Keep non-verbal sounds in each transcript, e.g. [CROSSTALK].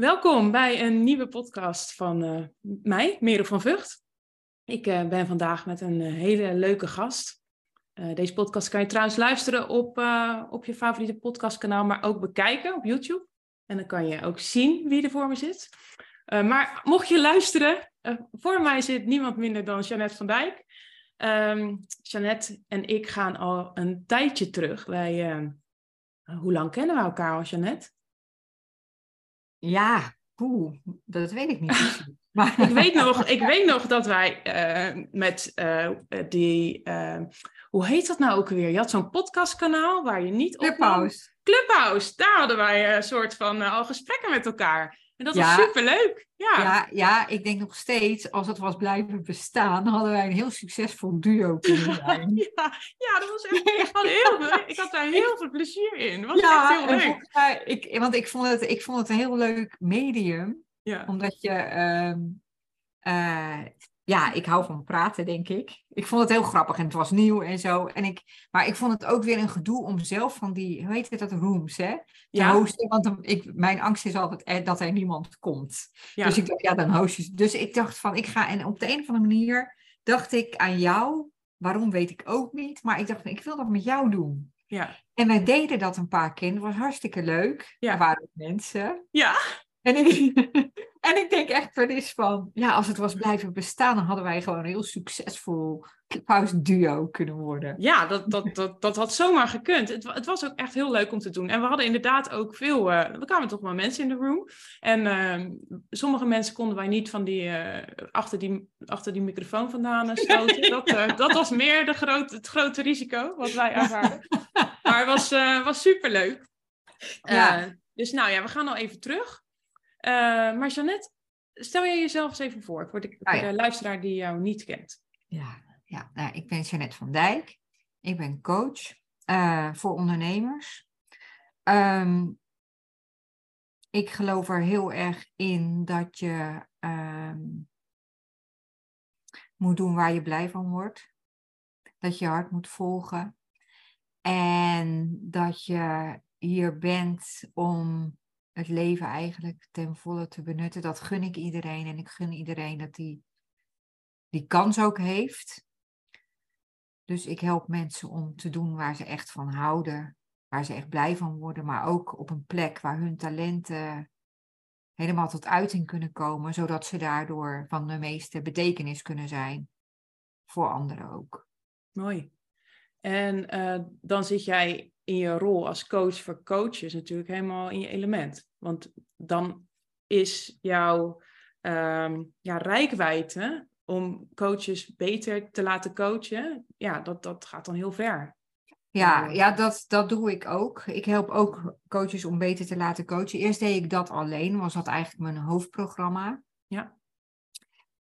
Welkom bij een nieuwe podcast van uh, mij, Merel van Vught. Ik uh, ben vandaag met een uh, hele leuke gast. deze podcast kan je trouwens luisteren op, op je favoriete podcastkanaal, maar ook bekijken op YouTube. En dan kan je ook zien wie er voor me zit. maar mocht je luisteren, voor mij zit niemand minder dan Jeannette van Dijk. Um, Jeannette en ik gaan al een tijdje terug. Wij, hoe lang kennen we elkaar al, Jeannette? Ja, poeh, dat weet ik niet. [LAUGHS] Maar... ik, weet nog, ik weet nog dat wij uh, met uh, die, uh, hoe heet dat nou ook weer? Je had zo'n podcastkanaal waar je niet op... Clubhouse. Clubhouse, daar hadden wij een soort van al gesprekken met elkaar. En dat was superleuk. Ja. Ja, ja, ik denk nog steeds, als het was blijven bestaan, hadden wij een heel succesvol duo kunnen [LAUGHS] zijn. ja, ja, dat was echt, ik, had heel, ik had daar heel veel plezier in. was ja, echt heel leuk. Mij, ik, want ik vond, het, ik vond het een heel leuk medium. Ja. Omdat je, um, uh, ja, ik hou van praten, denk ik. Ik vond het heel grappig en het was nieuw en zo. En ik, maar ik vond het ook weer een gedoe om zelf van die, hoe heet het, dat rooms, hè? Te ja. hosten. Want ik, mijn angst is altijd eh, dat er niemand komt. Ja. Dus ik dacht, ja, dan host je. Dus ik dacht van, ik ga, en op de een of andere manier dacht ik aan jou. Waarom weet ik ook niet. Maar ik dacht, ik wil dat met jou doen. Ja. En wij deden dat een paar keer. Dat was hartstikke leuk. Ja. Er waren mensen. Ja. En ik, [LAUGHS] en ik denk echt wel eens van, ja, als het was blijven bestaan, dan hadden wij gewoon een heel succesvol pauze duo kunnen worden. Ja, dat, dat, dat, dat had zomaar gekund. Het, het was ook echt heel leuk om te doen. En we hadden inderdaad ook veel, uh, er kwamen toch wel mensen in de room. En uh, sommige mensen konden wij niet van die, uh, achter, die achter die microfoon vandaan stoten. dat, [LAUGHS] dat was meer de groot, het grote risico wat wij ervaren. maar het was, was superleuk. Ja. dus nou ja, we gaan al even terug. Uh, maar Jeannette, stel je jezelf eens even voor, voor de, ah, de luisteraar die jou niet kent. Ja, ja nou, ik ben Jeannette van Dijk. Ik ben coach uh, voor ondernemers. Um, ik geloof er heel erg in dat je um, moet doen waar je blij van wordt. Dat je hart moet volgen. En dat je hier bent om het leven eigenlijk ten volle te benutten. Dat gun ik iedereen en ik gun iedereen dat die die kans ook heeft. Dus ik help mensen om te doen waar ze echt van houden, waar ze echt blij van worden, maar ook op een plek waar hun talenten helemaal tot uiting kunnen komen, zodat ze daardoor van de meeste betekenis kunnen zijn voor anderen ook. Mooi. En uh, dan zit jij in je rol als coach voor coaches natuurlijk helemaal in je element. Want dan is jouw um, ja, rijkwijde om coaches beter te laten coachen, ja, dat, dat gaat dan heel ver. Ja, ja dat, dat doe ik ook. Ik help ook coaches om beter te laten coachen. Eerst deed ik dat alleen, was dat eigenlijk mijn hoofdprogramma. Ja.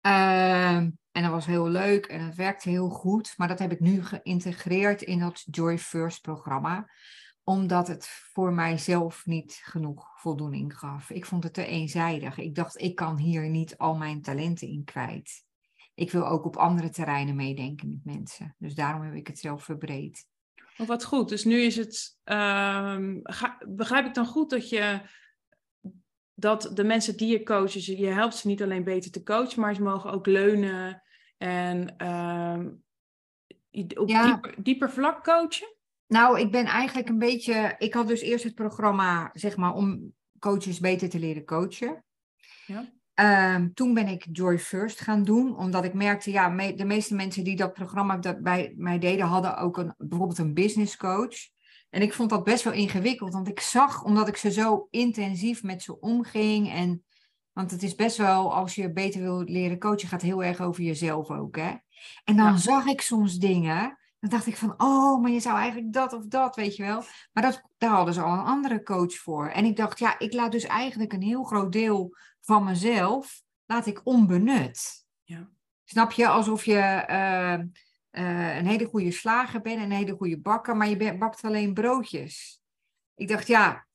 Uh, en dat was heel leuk en het werkte heel goed. Maar dat heb ik nu geïntegreerd in dat Joy First programma. Omdat het voor mijzelf niet genoeg voldoening gaf. Ik vond het te eenzijdig. Ik dacht, ik kan hier niet al mijn talenten in kwijt. Ik wil ook op andere terreinen meedenken met mensen. Dus daarom heb ik het zelf verbreed. Oh, wat goed. Dus nu is het. Uh, ga, begrijp ik dan goed dat je dat de mensen die je coachen, je helpt ze niet alleen beter te coachen, maar ze mogen ook leunen en uh, op dieper, dieper vlak coachen? Nou, ik ben eigenlijk een beetje. Ik had dus eerst het programma, zeg maar, om coaches beter te leren coachen. Ja. Um, toen ben ik Joy First gaan doen, omdat ik merkte, ja, me, de meeste mensen die dat programma dat bij mij deden, hadden ook een, bijvoorbeeld een business coach. En ik vond dat best wel ingewikkeld, want ik zag, omdat ik ze zo intensief met ze omging en want het is best wel, als je beter wil leren coachen, gaat heel erg over jezelf ook. Hè? En dan zag ik soms dingen. Dan dacht ik van, oh, maar je zou eigenlijk dat of dat, weet je wel. Maar dat, daar hadden ze al een andere coach voor. En ik dacht, ja, ik laat dus eigenlijk een heel groot deel van mezelf, laat ik onbenut. Ja. Snap je? Alsof je uh, uh, een hele goede slager bent, een hele goede bakker, maar je bakt alleen broodjes. Ik dacht, ja.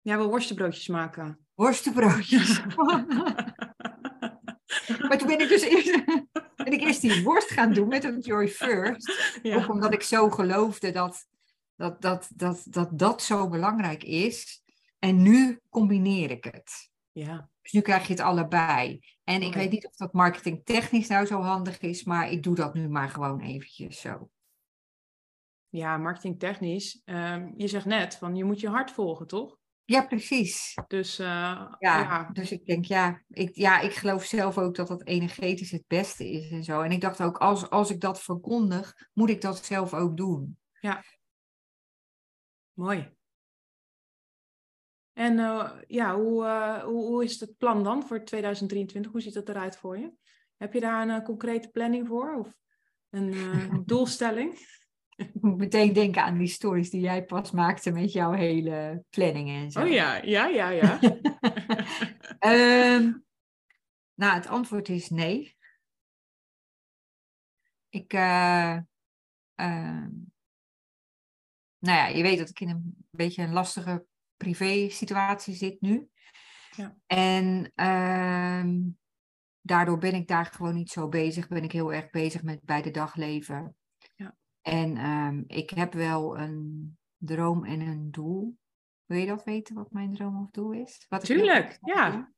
Ja, we worstenbroodjes maken worstenbroodjes. [LAUGHS] [LAUGHS] maar toen ben ik dus eerst, ben ik eerst die worst gaan doen met een Joy First. Ook omdat ik zo geloofde dat dat, dat, dat, dat dat zo belangrijk is. En nu combineer ik het. Ja. Dus nu krijg je het allebei. En ik weet niet of dat marketingtechnisch nou zo handig is, maar ik doe dat nu maar gewoon eventjes zo. Ja, marketingtechnisch. Um, je zegt net van je moet je hart volgen, toch? Ja, precies. Dus, uh, ja, ja, dus ik denk, ja ik, ja, ik geloof zelf ook dat dat energetisch het beste is en zo. En ik dacht ook, als, als ik dat verkondig, moet ik dat zelf ook doen. Ja. Mooi. En uh, ja, hoe, uh, hoe, hoe, is het plan dan voor 2023? Hoe ziet dat eruit voor je? Heb je daar een concrete planning voor of een [LAUGHS] doelstelling? Ik [LAUGHS] moet meteen denken aan die stories die jij pas maakte met jouw hele planningen en zo. Oh ja, ja, ja, ja. um, [LAUGHS] nou, het antwoord is nee. Ik, uh, uh, nou ja, je weet dat ik in een beetje een lastige privé situatie zit nu. Ja. En uh, daardoor ben ik daar gewoon niet zo bezig. Ben ik heel erg bezig met bij de dag leven. En um, ik heb wel een droom en een doel. Wil je dat weten, wat mijn droom of doel is? Wat Tuurlijk, ja.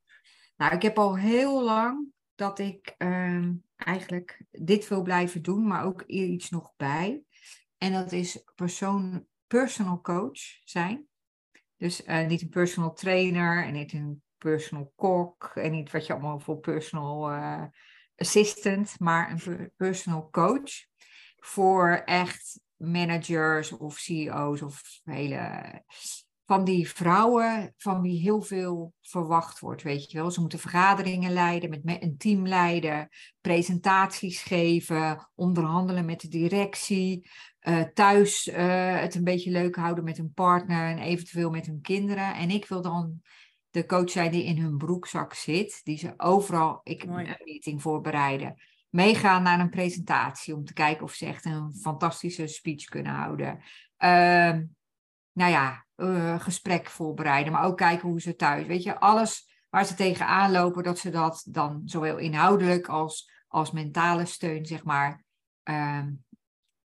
Nou, ik heb al heel lang dat ik um, eigenlijk dit wil blijven doen, maar ook iets nog bij. En dat is persoon, personal coach zijn. Dus uh, niet een personal trainer en niet een personal kok en niet wat je allemaal voor personal uh, assistant, maar een personal coach voor echt managers of CEO's of hele van die vrouwen van wie heel veel verwacht wordt, weet je wel. Ze moeten vergaderingen leiden, met een team leiden, presentaties geven, onderhandelen met de directie, uh, thuis uh, het een beetje leuk houden met hun partner en eventueel met hun kinderen. En ik wil dan de coach zijn die in hun broekzak zit, die ze overal ik, een meeting voorbereiden meegaan naar een presentatie om te kijken of ze echt een fantastische speech kunnen houden. Uh, nou ja, uh, gesprek voorbereiden, maar ook kijken hoe ze thuis, weet je, alles waar ze tegenaan lopen, dat ze dat dan zowel inhoudelijk als, als mentale steun, zeg maar. Uh,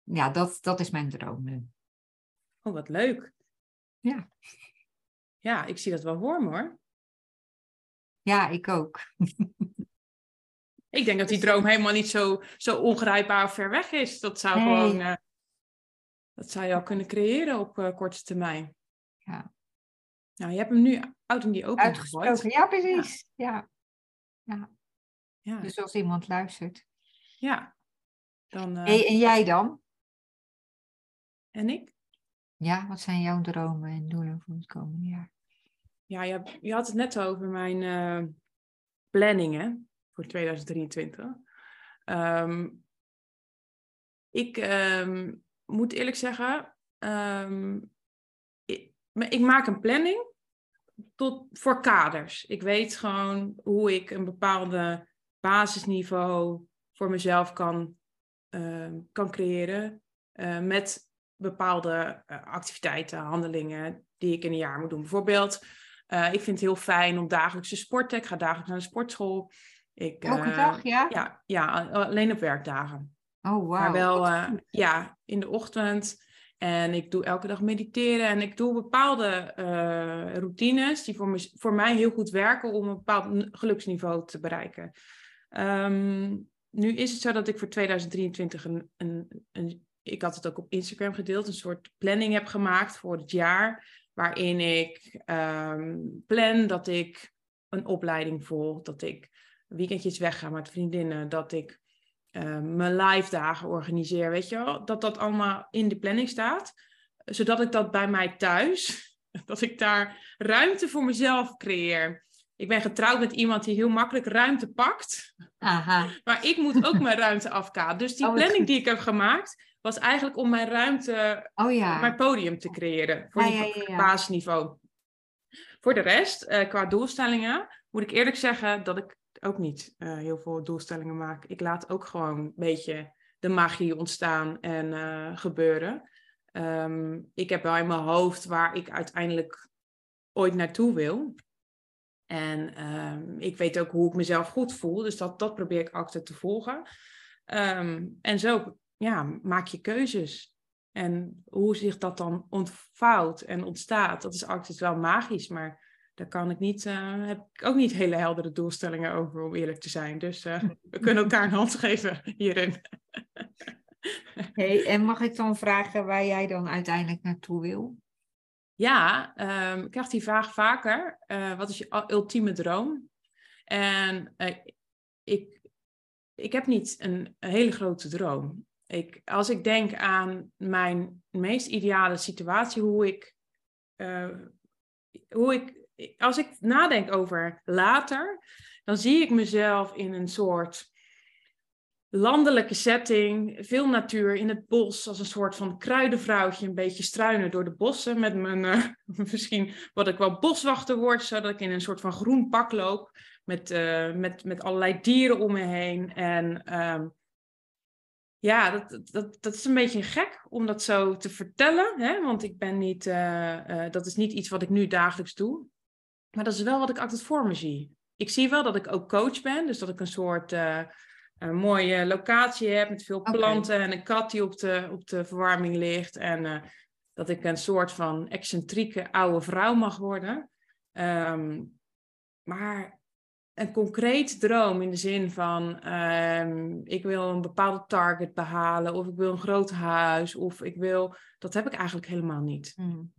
ja, dat, dat is mijn droom nu. Oh, wat leuk. Ja. Ja, ik zie dat wel voor me hoor. Ja, ik ook. [LAUGHS] Ik denk dat die dus- droom helemaal niet zo, zo ongrijpbaar of ver weg is. Dat zou gewoon, uh, dat zou je al kunnen creëren op uh, korte termijn. Ja. Nou, je hebt hem nu out in die open Uitgesproken, ja precies. Ja. Ja. ja. Dus als iemand luistert. Ja. Dan, uh... hey, en jij dan? En ik? Ja, wat zijn jouw dromen en doelen voor het komende jaar? Ja, je, je had het net over mijn planningen voor 2023. Um, ik um, moet eerlijk zeggen, um, ik, ik, maak een planning tot, voor kaders. Ik weet gewoon hoe ik een bepaalde basisniveau voor mezelf kan, kan creëren. Uh, met bepaalde uh, activiteiten, handelingen die ik in een jaar moet doen. Bijvoorbeeld, uh, ik vind het heel fijn om dagelijks te sporten. Ik ga dagelijks naar de sportschool. Ik, Elke uh, dag, ja? ja? Ja, alleen op werkdagen. Oh, wow. Maar wel, uh, ja, in de ochtend. En ik doe elke dag mediteren. En ik doe bepaalde uh, routines die voor, me, voor mij heel goed werken om een bepaald geluksniveau te bereiken. Um, nu is het zo dat ik voor 2023 een, een, een, ik had het ook op Instagram gedeeld, een soort planning heb gemaakt voor het jaar. Waarin ik um, plan dat ik een opleiding volg, dat ik weekendjes weggaan met vriendinnen, dat ik uh, mijn live dagen organiseer, weet je wel, dat dat allemaal in de planning staat, zodat ik dat bij mij thuis, [LAUGHS] dat ik daar ruimte voor mezelf creëer. Ik ben getrouwd met iemand die heel makkelijk ruimte pakt, Aha. [LAUGHS] maar ik moet ook mijn ruimte afkaden. Dus die oh, planning die ik heb gemaakt, was eigenlijk om mijn ruimte, oh, ja. mijn podium te creëren, voor ja, ja, basisniveau. Voor de rest, uh, qua doelstellingen, moet ik eerlijk zeggen dat ik ook niet uh, heel veel doelstellingen maak. Ik laat ook gewoon een beetje de magie ontstaan en uh, gebeuren. Um, ik heb wel in mijn hoofd waar ik uiteindelijk ooit naartoe wil. En um, ik weet ook hoe ik mezelf goed voel. Dus dat, dat probeer ik altijd te volgen. Um, en zo ja, maak je keuzes. En hoe zich dat dan ontvouwt en ontstaat, dat is altijd wel magisch. Maar daar kan ik niet, uh, heb ik ook niet hele heldere doelstellingen over, om eerlijk te zijn. Dus uh, we kunnen elkaar een hand geven hierin. [LAUGHS] hey, en mag ik dan vragen waar jij dan uiteindelijk naartoe wil? Ja, um, ik krijg die vraag vaker. Uh, wat is je ultieme droom? En ik, ik heb niet een, een hele grote droom. Ik, als ik denk aan mijn meest ideale situatie, hoe ik, hoe ik als ik nadenk over later, dan zie ik mezelf in een soort landelijke setting, veel natuur in het bos, als een soort van kruidenvrouwtje, een beetje struinen door de bossen met mijn, uh, [LAUGHS] misschien wat ik wel boswachter word, zodat ik in een soort van groen pak loop met, uh, met, met allerlei dieren om me heen. En um, ja, dat, dat, dat is een beetje gek om dat zo te vertellen, hè? want ik ben niet, uh, dat is niet iets wat ik nu dagelijks doe. Maar dat is wel wat ik altijd voor me zie. Ik zie wel dat ik ook coach ben, dus dat ik een soort uh, een mooie locatie heb met veel planten en een kat die op de, op de verwarming ligt. En uh, dat ik een soort van excentrieke oude vrouw mag worden. Um, maar een concreet droom in de zin van um, ik wil een bepaalde target behalen of ik wil een groot huis of ik wil, dat heb ik eigenlijk helemaal niet. Mm.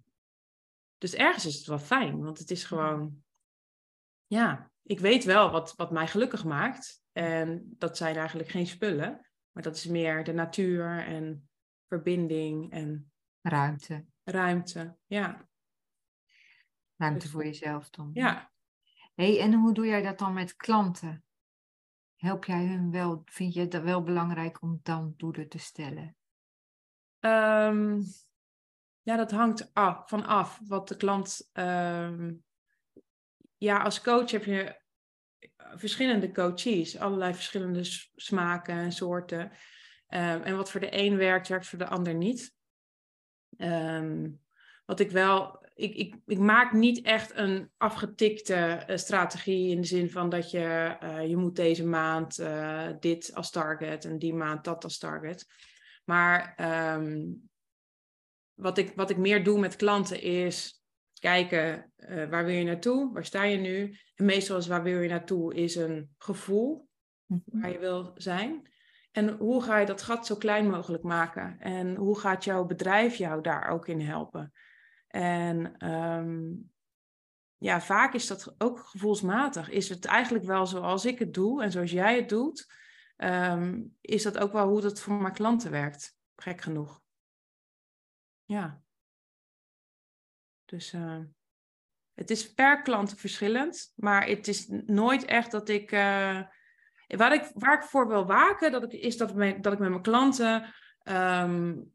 Dus ergens is het wel fijn, want het is gewoon, ja, ik weet wel wat, wat mij gelukkig maakt. En dat zijn eigenlijk geen spullen, maar dat is meer de natuur en verbinding en ruimte. Ruimte, ja. Ruimte dus voor jezelf dan. Ja. hey, en hoe doe jij dat dan met klanten? Help jij hun wel? Vind je het wel belangrijk om dan doelen te stellen? Um, ja, dat hangt af, van af wat de klant. Uh, ja, als coach heb je verschillende coaches, allerlei verschillende smaken en soorten. Uh, en wat voor de een werkt, werkt voor de ander niet. Um, wat ik wel, ik, ik, ik maak niet echt een afgetikte uh, strategie in de zin van dat je, uh, je moet deze maand uh, dit als target en die maand dat als target. Maar wat ik, wat ik meer doe met klanten is kijken uh, waar wil je naartoe, waar sta je nu. En meestal is waar wil je naartoe is een gevoel mhm. waar je wil zijn. En hoe ga je dat gat zo klein mogelijk maken? En hoe gaat jouw bedrijf jou daar ook in helpen? En um, ja, vaak is dat ook gevoelsmatig. Is het eigenlijk wel zoals ik het doe en zoals jij het doet, um, is dat ook wel hoe dat voor mijn klanten werkt. Gek genoeg. Ja. Dus uh, het is per klant verschillend, maar het is nooit echt dat ik. Uh, waar, ik waar ik voor wil waken, dat ik, is dat, dat ik met mijn klanten. Um,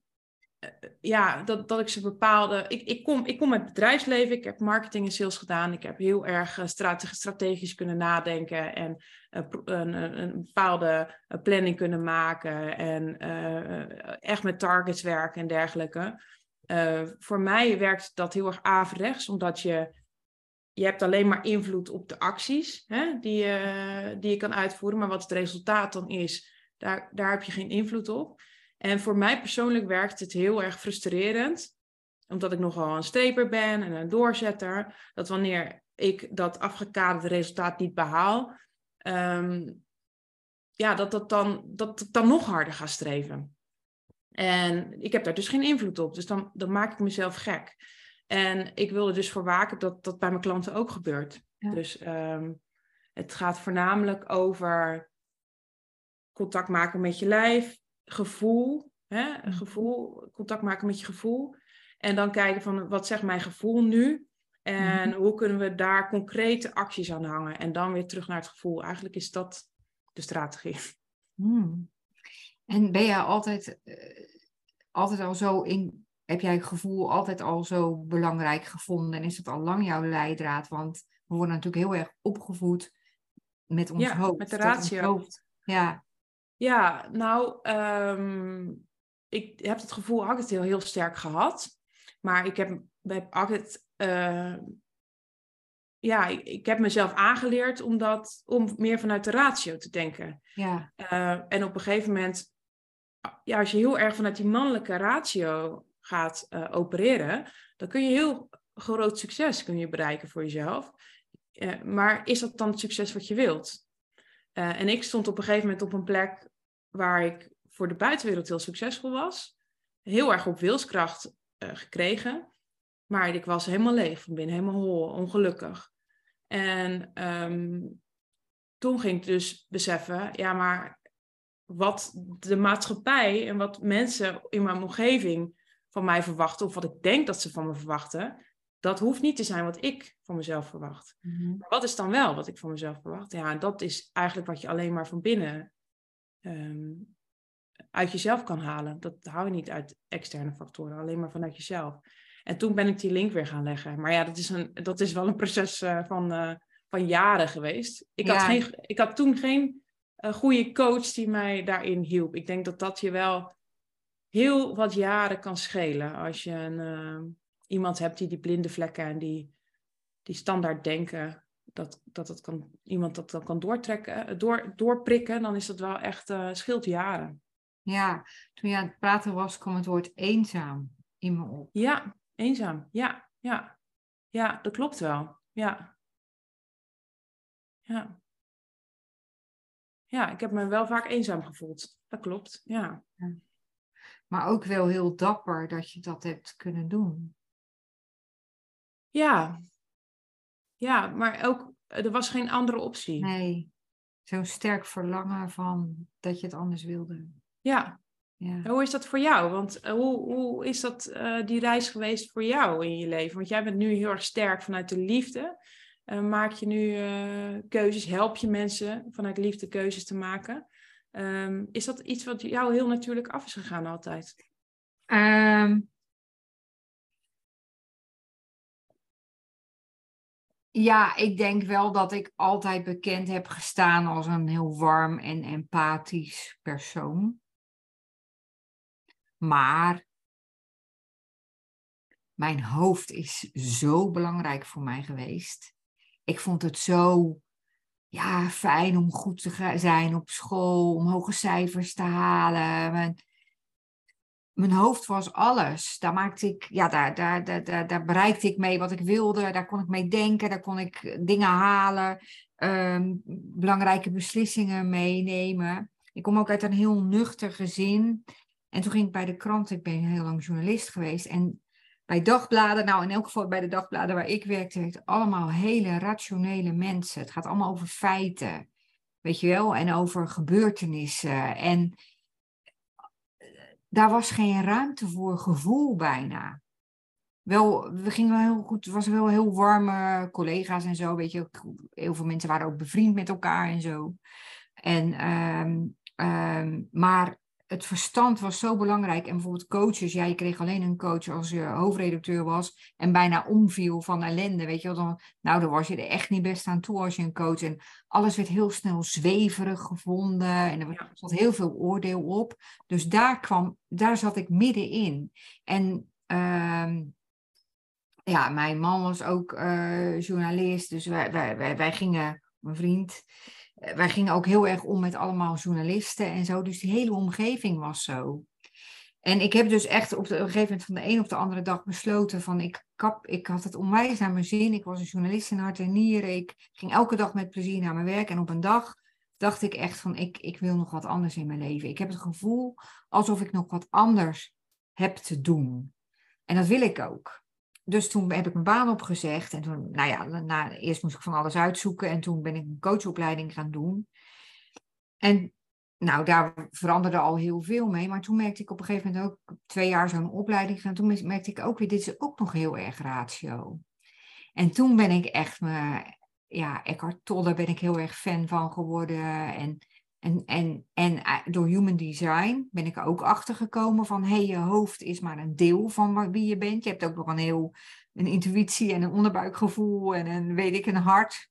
ja, dat, dat ik ze bepaalde. Ik, ik, kom, ik kom uit bedrijfsleven, ik heb marketing en sales gedaan. Ik heb heel erg strategisch, kunnen nadenken en een, een, bepaalde planning kunnen maken. En echt met targets werken en dergelijke. Uh, voor mij werkt dat heel erg averechts, omdat je, je hebt alleen maar invloed op de acties hè, die, je, die je kan uitvoeren. Maar wat het resultaat dan is, daar, daar heb je geen invloed op. En voor mij persoonlijk werkt het heel erg frustrerend, omdat ik nogal een streper ben en een doorzetter, dat wanneer ik dat afgekaderde resultaat niet behaal, um, ja, dat, dat, dan, dat dan nog harder ga streven. En ik heb daar dus geen invloed op. Dus dan, dan maak ik mezelf gek. En ik wil er dus voor waken dat dat bij mijn klanten ook gebeurt. Dus um, het gaat voornamelijk over contact maken met je lijf, gevoel, hè? Gevoel, contact maken met je gevoel. En dan kijken van wat zegt mijn gevoel nu? En mhm. hoe kunnen we daar concrete acties aan hangen? En dan weer terug naar het gevoel. Eigenlijk is dat de strategie. Hmm. En ben jij altijd, uh, altijd al zo in, heb jij het gevoel altijd al zo belangrijk gevonden? En is het al lang jouw leidraad? Want we worden natuurlijk heel erg opgevoed met ons ja, hoofd. met de ratio. Hoofd, ja. Ja, nou, um, ik heb het gevoel altijd heel, heel sterk gehad. Maar ik heb, heb altijd... Uh, ja, ik, ik, heb mezelf aangeleerd om, dat, om meer vanuit de ratio te denken. Ja. Uh, en op een gegeven moment ja, als je heel erg vanuit die mannelijke ratio gaat uh, opereren, dan kun je heel groot succes kun je bereiken voor jezelf. Uh, maar is dat dan het succes wat je wilt? Uh, en ik stond op een gegeven moment op een plek waar ik voor de buitenwereld heel succesvol was. Heel erg op wilskracht gekregen. Maar ik was helemaal leeg van binnen, helemaal hol, ongelukkig. En um, toen ging ik dus beseffen, ja, maar wat de maatschappij en wat mensen in mijn omgeving van mij verwachten, of wat ik denk dat ze van me verwachten, dat hoeft niet te zijn wat ik van mezelf verwacht. Mm Wat is dan wel wat ik van mezelf verwacht? Ja, dat is eigenlijk wat je alleen maar van binnen um, uit jezelf kan halen. Dat hou je niet uit externe factoren, alleen maar vanuit jezelf. En toen ben ik die link weer gaan leggen. Maar ja, dat is, een, dat is wel een proces uh, van, uh, van jaren geweest. Ik, had, geen, ik had toen geen uh, goede coach die mij daarin hielp. Ik denk dat dat je wel heel wat jaren kan schelen. Als je een, iemand hebt die die blinde vlekken en die, die standaard denken, dat, dat, dat kan, iemand dat dan kan doortrekken, door, doorprikken, dan is dat wel echt scheelt jaren. Ja, toen je aan het praten was, kwam het woord eenzaam in me op. Ja, eenzaam. Ja, ja. Ja, dat klopt wel. Ja. Ja. Ja, ik heb me wel vaak eenzaam gevoeld. Dat klopt, ja. ja. Maar ook wel heel dapper dat je dat hebt kunnen doen. Ja. Ja, maar ook, er was geen andere optie. Nee. Zo'n sterk verlangen van dat je het anders wilde. Ja. ja. Hoe is dat voor jou? Want uh, hoe, hoe is dat uh, die reis geweest voor jou in je leven? Want jij bent nu heel erg sterk vanuit de liefde. Maak je nu keuzes? Help je mensen vanuit liefde keuzes te maken? Um, is dat iets wat jou heel natuurlijk af is gegaan altijd? Um, Ja, ik denk wel dat ik altijd bekend heb gestaan als een heel warm en empathisch persoon. Maar mijn hoofd is zo belangrijk voor mij geweest. Ik vond het zo ja, fijn om goed te zijn op school, om hoge cijfers te halen. Mijn, mijn hoofd was alles. Daar, maakte ik, ja, daar, daar, daar, daar, bereikte ik mee wat ik wilde. Daar kon ik mee denken. Daar kon ik dingen halen. Ehm, belangrijke beslissingen meenemen. Ik kom ook uit een heel nuchter gezin. En toen ging ik bij de krant, ik ben heel lang journalist geweest. En bij dagbladen, nou in elk geval bij de dagbladen waar ik werkte, werkte allemaal hele rationele mensen. Het gaat allemaal over feiten, weet je wel, en over gebeurtenissen. En eh, daar was geen ruimte voor gevoel bijna. Wel, we gingen wel heel goed, het was wel heel warme collega's en zo, weet je. Heel veel mensen waren ook bevriend met elkaar en zo. En, um, um, maar het verstand was zo belangrijk. En bijvoorbeeld coaches, ja, je kreeg alleen een coach als je hoofdredacteur was en bijna omviel van ellende, weet je wel. Dan, nou, dan was je er echt niet best aan toe als je een coach. En alles werd heel snel zweverig gevonden en er zat heel veel oordeel op. Dus daar kwam, daar zat ik middenin. En uh, ja, mijn man was ook uh, journalist, dus wij, wij, wij, wij gingen, mijn vriend, eh, wij gingen ook heel erg om met allemaal journalisten en zo. Dus die hele omgeving was zo. En ik heb dus echt op, een gegeven moment van de een op de andere dag besloten van ik, kap, ik had het onwijs naar mijn zin. Ik was een journalist in hart en nieren. Ik ging elke dag met plezier naar mijn werk. En op een dag dacht ik echt van ik, ik wil nog wat anders in mijn leven. Ik heb het gevoel alsof ik nog wat anders heb te doen. En dat wil ik ook dus toen heb ik mijn baan opgezegd. En toen, nou ja, na, eerst moest ik van alles uitzoeken. En toen ben ik een coachopleiding gaan doen. En nou, daar veranderde al heel veel mee. Maar toen merkte ik op een gegeven moment ook twee jaar zo'n opleiding gaan. Toen merkte ik ook weer, dit is ook nog heel erg ratio. En toen ben ik echt me, ja, Eckhart Tolle ben ik heel erg fan van geworden. En en, en, en eh, door human design ben ik er ook achter gekomen van hé, hey, je hoofd is maar een deel van wie je bent. Je hebt ook nog een heel een intuïtie en een onderbuikgevoel en een weet ik, een hart.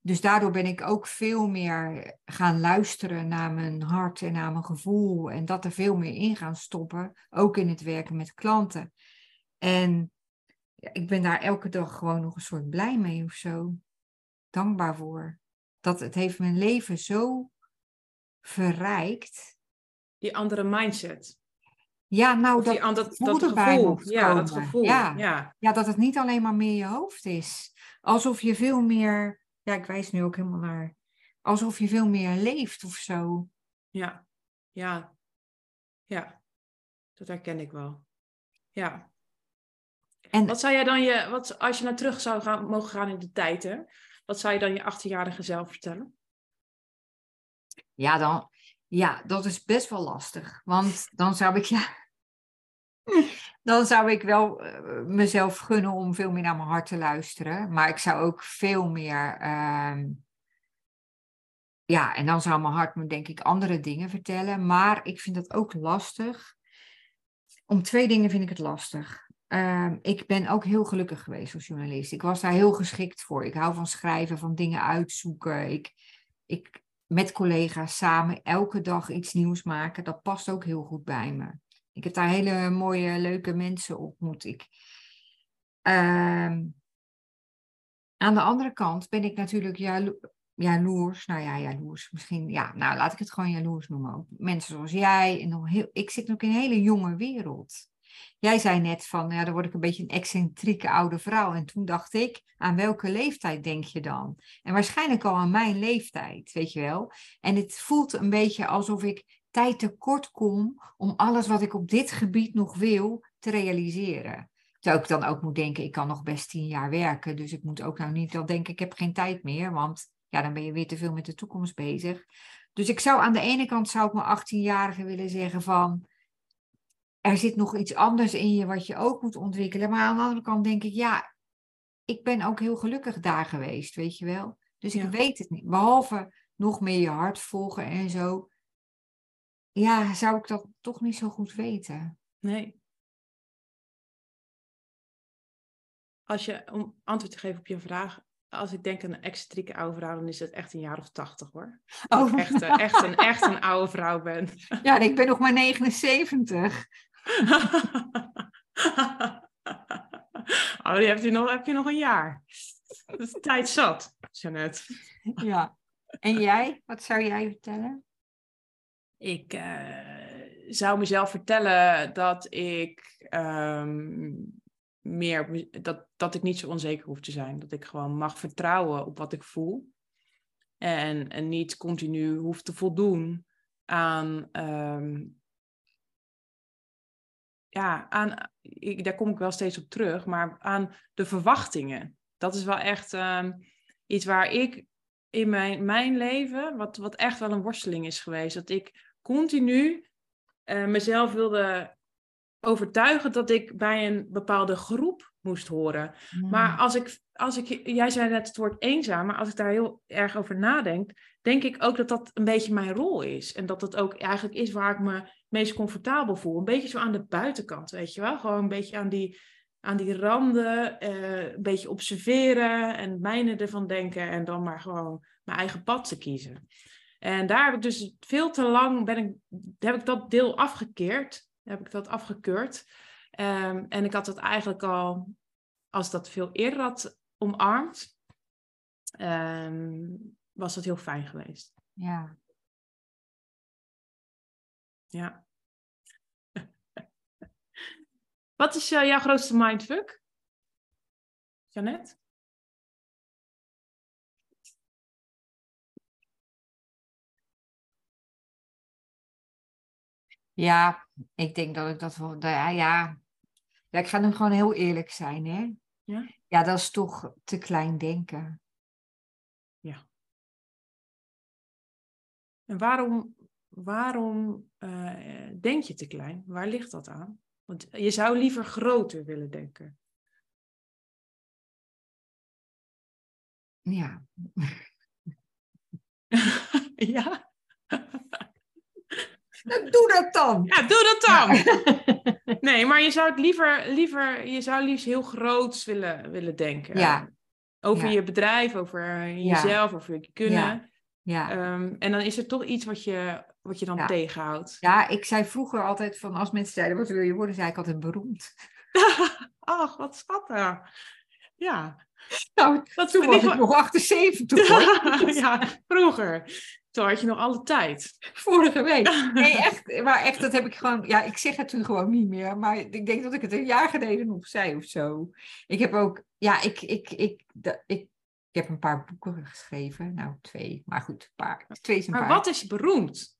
Dus daardoor ben ik ook veel meer gaan luisteren naar mijn hart en naar mijn gevoel. En dat er veel meer in gaan stoppen, ook in het werken met klanten. En ik ben daar elke dag gewoon nog een soort blij mee of zo. Dankbaar voor. Dat het heeft mijn leven zo verrijkt. Die andere mindset. Ja, nou, dat, die, dat, gevoel. Ja, dat gevoel. Ja. ja. Ja. dat het niet alleen maar meer je hoofd is. Alsof je veel meer, ja, ik wijs nu ook helemaal naar, alsof je veel meer leeft of zo. Ja, ja, ja, dat herken ik wel. Ja. En wat zou jij dan je, wat, als je naar terug zou gaan, mogen gaan in de tijd, hè? Wat zou je dan je 18-jarige zelf vertellen? Ja, dan, ja, dat is best wel lastig. Want dan zou ik, [LAUGHS] ja, dan zou ik wel eh, mezelf gunnen om veel meer naar mijn hart te luisteren. Maar ik zou ook veel meer. Ehm, ja, en dan zou mijn hart me denk ik andere dingen vertellen. Maar ik vind dat ook lastig. Om twee dingen vind ik het lastig. Ehm, ik ben ook heel gelukkig geweest als journalist. Ik was daar heel geschikt voor. Ik hou van schrijven, van dingen uitzoeken. Ik, ik met collega's samen elke dag iets nieuws maken. Dat past ook heel goed bij me. Ik heb daar hele mooie, leuke mensen ontmoet. Ik, ehm, aan de andere kant ben ik natuurlijk jalo jaloers. Nou ja, jaloers misschien. Ja, nou laat ik het gewoon jaloers noemen. Ook mensen zoals jij. Heel, ik zit ook in een hele jonge wereld. Jij zei net van, ja, dan word ik een beetje een excentrieke oude vrouw. En toen dacht ik, aan welke leeftijd denk je dan? En waarschijnlijk al aan mijn leeftijd, weet je wel. En het voelt een beetje alsof ik tijd tekort kom om alles wat ik op dit gebied nog wil te realiseren. Terwijl ik dan ook moet denken, ik kan nog best tien jaar werken. Dus ik moet ook nou niet dan denken, ik heb geen tijd meer. Want ja, dan ben je weer te veel met de toekomst bezig. Dus ik zou aan de ene kant zou ik mijn 18-jarige willen zeggen van er zit nog iets anders in je wat je ook moet ontwikkelen. Maar aan de andere kant denk ik, ja, ik ben ook heel gelukkig daar geweest, weet je wel. Dus ik weet het niet. Behalve nog meer je hart volgen en zo. Ja, zou ik dat toch niet zo goed weten. Nee. Als je, om antwoord te geven op je vraag, als ik denk aan een excentrieke oude vrouw, dan is het echt een jaar of tachtig hoor. Oh. Echt, echt, een, echt een oude vrouw ben. [LAUGHS] Ja, ik ben nog maar 79. [LAUGHS] oh, die heb je nog, heb je nog een jaar. Dat is tijd zat, Jeannette. ja. En jij? Wat zou jij vertellen? Ik uh, zou mezelf vertellen dat ik um, meer dat, dat ik niet zo onzeker hoef te zijn. Dat ik gewoon mag vertrouwen op wat ik voel. En, en niet continu hoef te voldoen aan um, ja, aan, ik, daar kom ik wel steeds op terug, maar aan de verwachtingen. Dat is wel echt um, iets waar ik in mijn, mijn leven, wat, wat echt wel een worsteling is geweest, dat ik continu uh, mezelf wilde overtuigen dat ik bij een bepaalde groep moest horen. Maar hmm. als ik, als ik, jij zei net het woord eenzaam, maar als ik daar heel erg over nadenk, denk ik ook dat dat een beetje mijn rol is. En dat dat ook eigenlijk is waar ik me meest comfortabel voel. Een beetje zo aan de buitenkant, weet je wel? Gewoon een beetje aan die, aan die randen, uh, een beetje observeren en mijnen ervan denken en dan maar gewoon mijn eigen pad te kiezen. En daar heb ik dus veel te lang, ben ik, heb ik dat deel afgekeerd, heb ik dat afgekeurd. Um, en ik had het eigenlijk al, als dat veel eerder had omarmd, um, was dat heel fijn geweest. Ja. Ja. [LAUGHS] Wat is uh, jouw grootste mindfuck? Janet? Ja, ik denk dat ik dat wel. Ja, ja. ja ik ga nu gewoon heel eerlijk zijn, hè? Ja? ja, dat is toch te klein denken. Ja. En waarom, waarom uh, denk je te klein? Waar ligt dat aan? Want je zou liever groter willen denken. Ja. [LAUGHS] ja? doe dat dan. Ja, doe dat dan. [LAUGHS] nee, maar je zou het liever, liever je zou liefst heel groots willen, willen denken. Ja. Over je bedrijf, over jezelf, over je kunnen. Ja. Um, en dan is er toch iets wat je, wat je dan tegenhoudt. Ja, ik zei vroeger altijd van als mensen zeiden, wat wil je worden, zei ik altijd beroemd. [LAUGHS] Ach, wat schattig. Ja. Nou, dat toen was ik nog 78 [LAUGHS] hoor. ja, vroeger. Toen had je nog alle tijd. [LAUGHS] Vorige week. Nee, echt. Maar echt, dat heb ik gewoon... Ja, ik zeg het toen gewoon niet meer. Maar ik denk dat ik het een jaar geleden nog zei of zo. Ik heb ook... Ja, ik, ik, ik, ik, ik, heb een paar boeken geschreven. Nou, twee. Maar goed, een paar. Twee een maar paar. wat is beroemd?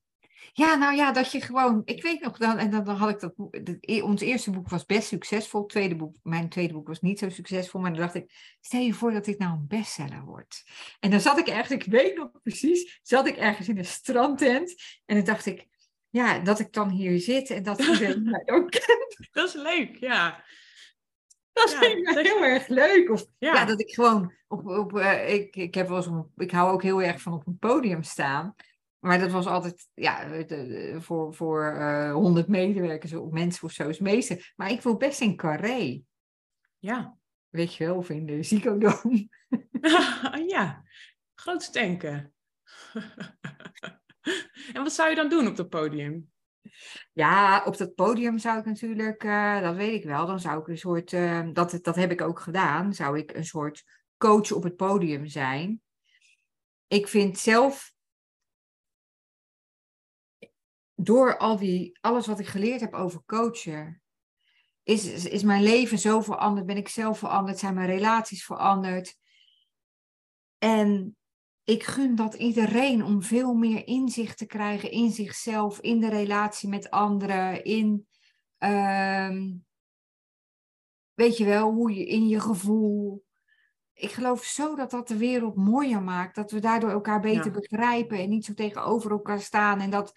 Ja, nou ja, dat je gewoon, ik weet nog dan, en dan, dan had ik dat, e, ons eerste boek was best succesvol, tweede boek, mijn tweede boek was niet zo succesvol, maar dan dacht ik, stel je voor dat dit nou een bestseller wordt. En dan zat ik ergens, ik weet nog precies, zat ik ergens in een strandtent en dan dacht ik, ja, dat ik dan hier zit en dat iedereen [LAUGHS] mij ook kent. Dat is leuk, ja. Dat ja, vind ik heel erg leuk. Of ja. dat ik gewoon op, op uh, ik, ik heb wel eens, ik hou ook heel erg van op een podium staan. Maar dat was altijd ja, voor, voor uh, eh, 100 medewerkers of mensen of zo is meeste. Maar ik wil best in carré. Ja. Weet je wel, of in de Ziekodoom. [LAUGHS] ja, groot denken. [LAUGHS] en wat zou je dan doen op dat podium? Ja, op dat podium zou ik natuurlijk, uh, dat weet ik wel, dan zou ik een soort, uh, dat, dat heb ik ook gedaan, zou ik een soort coach op het podium zijn. Ik vind zelf door al die, alles wat ik geleerd heb over coachen, is, is mijn leven zo veranderd, ben ik zelf veranderd, zijn mijn relaties veranderd. En ik gun dat iedereen om veel meer inzicht te krijgen in zichzelf, in de relatie met anderen, in, uh, weet je wel, hoe je in je gevoel. Ik geloof zo dat dat de wereld mooier maakt, dat we daardoor elkaar beter begrijpen en niet zo tegenover elkaar staan en dat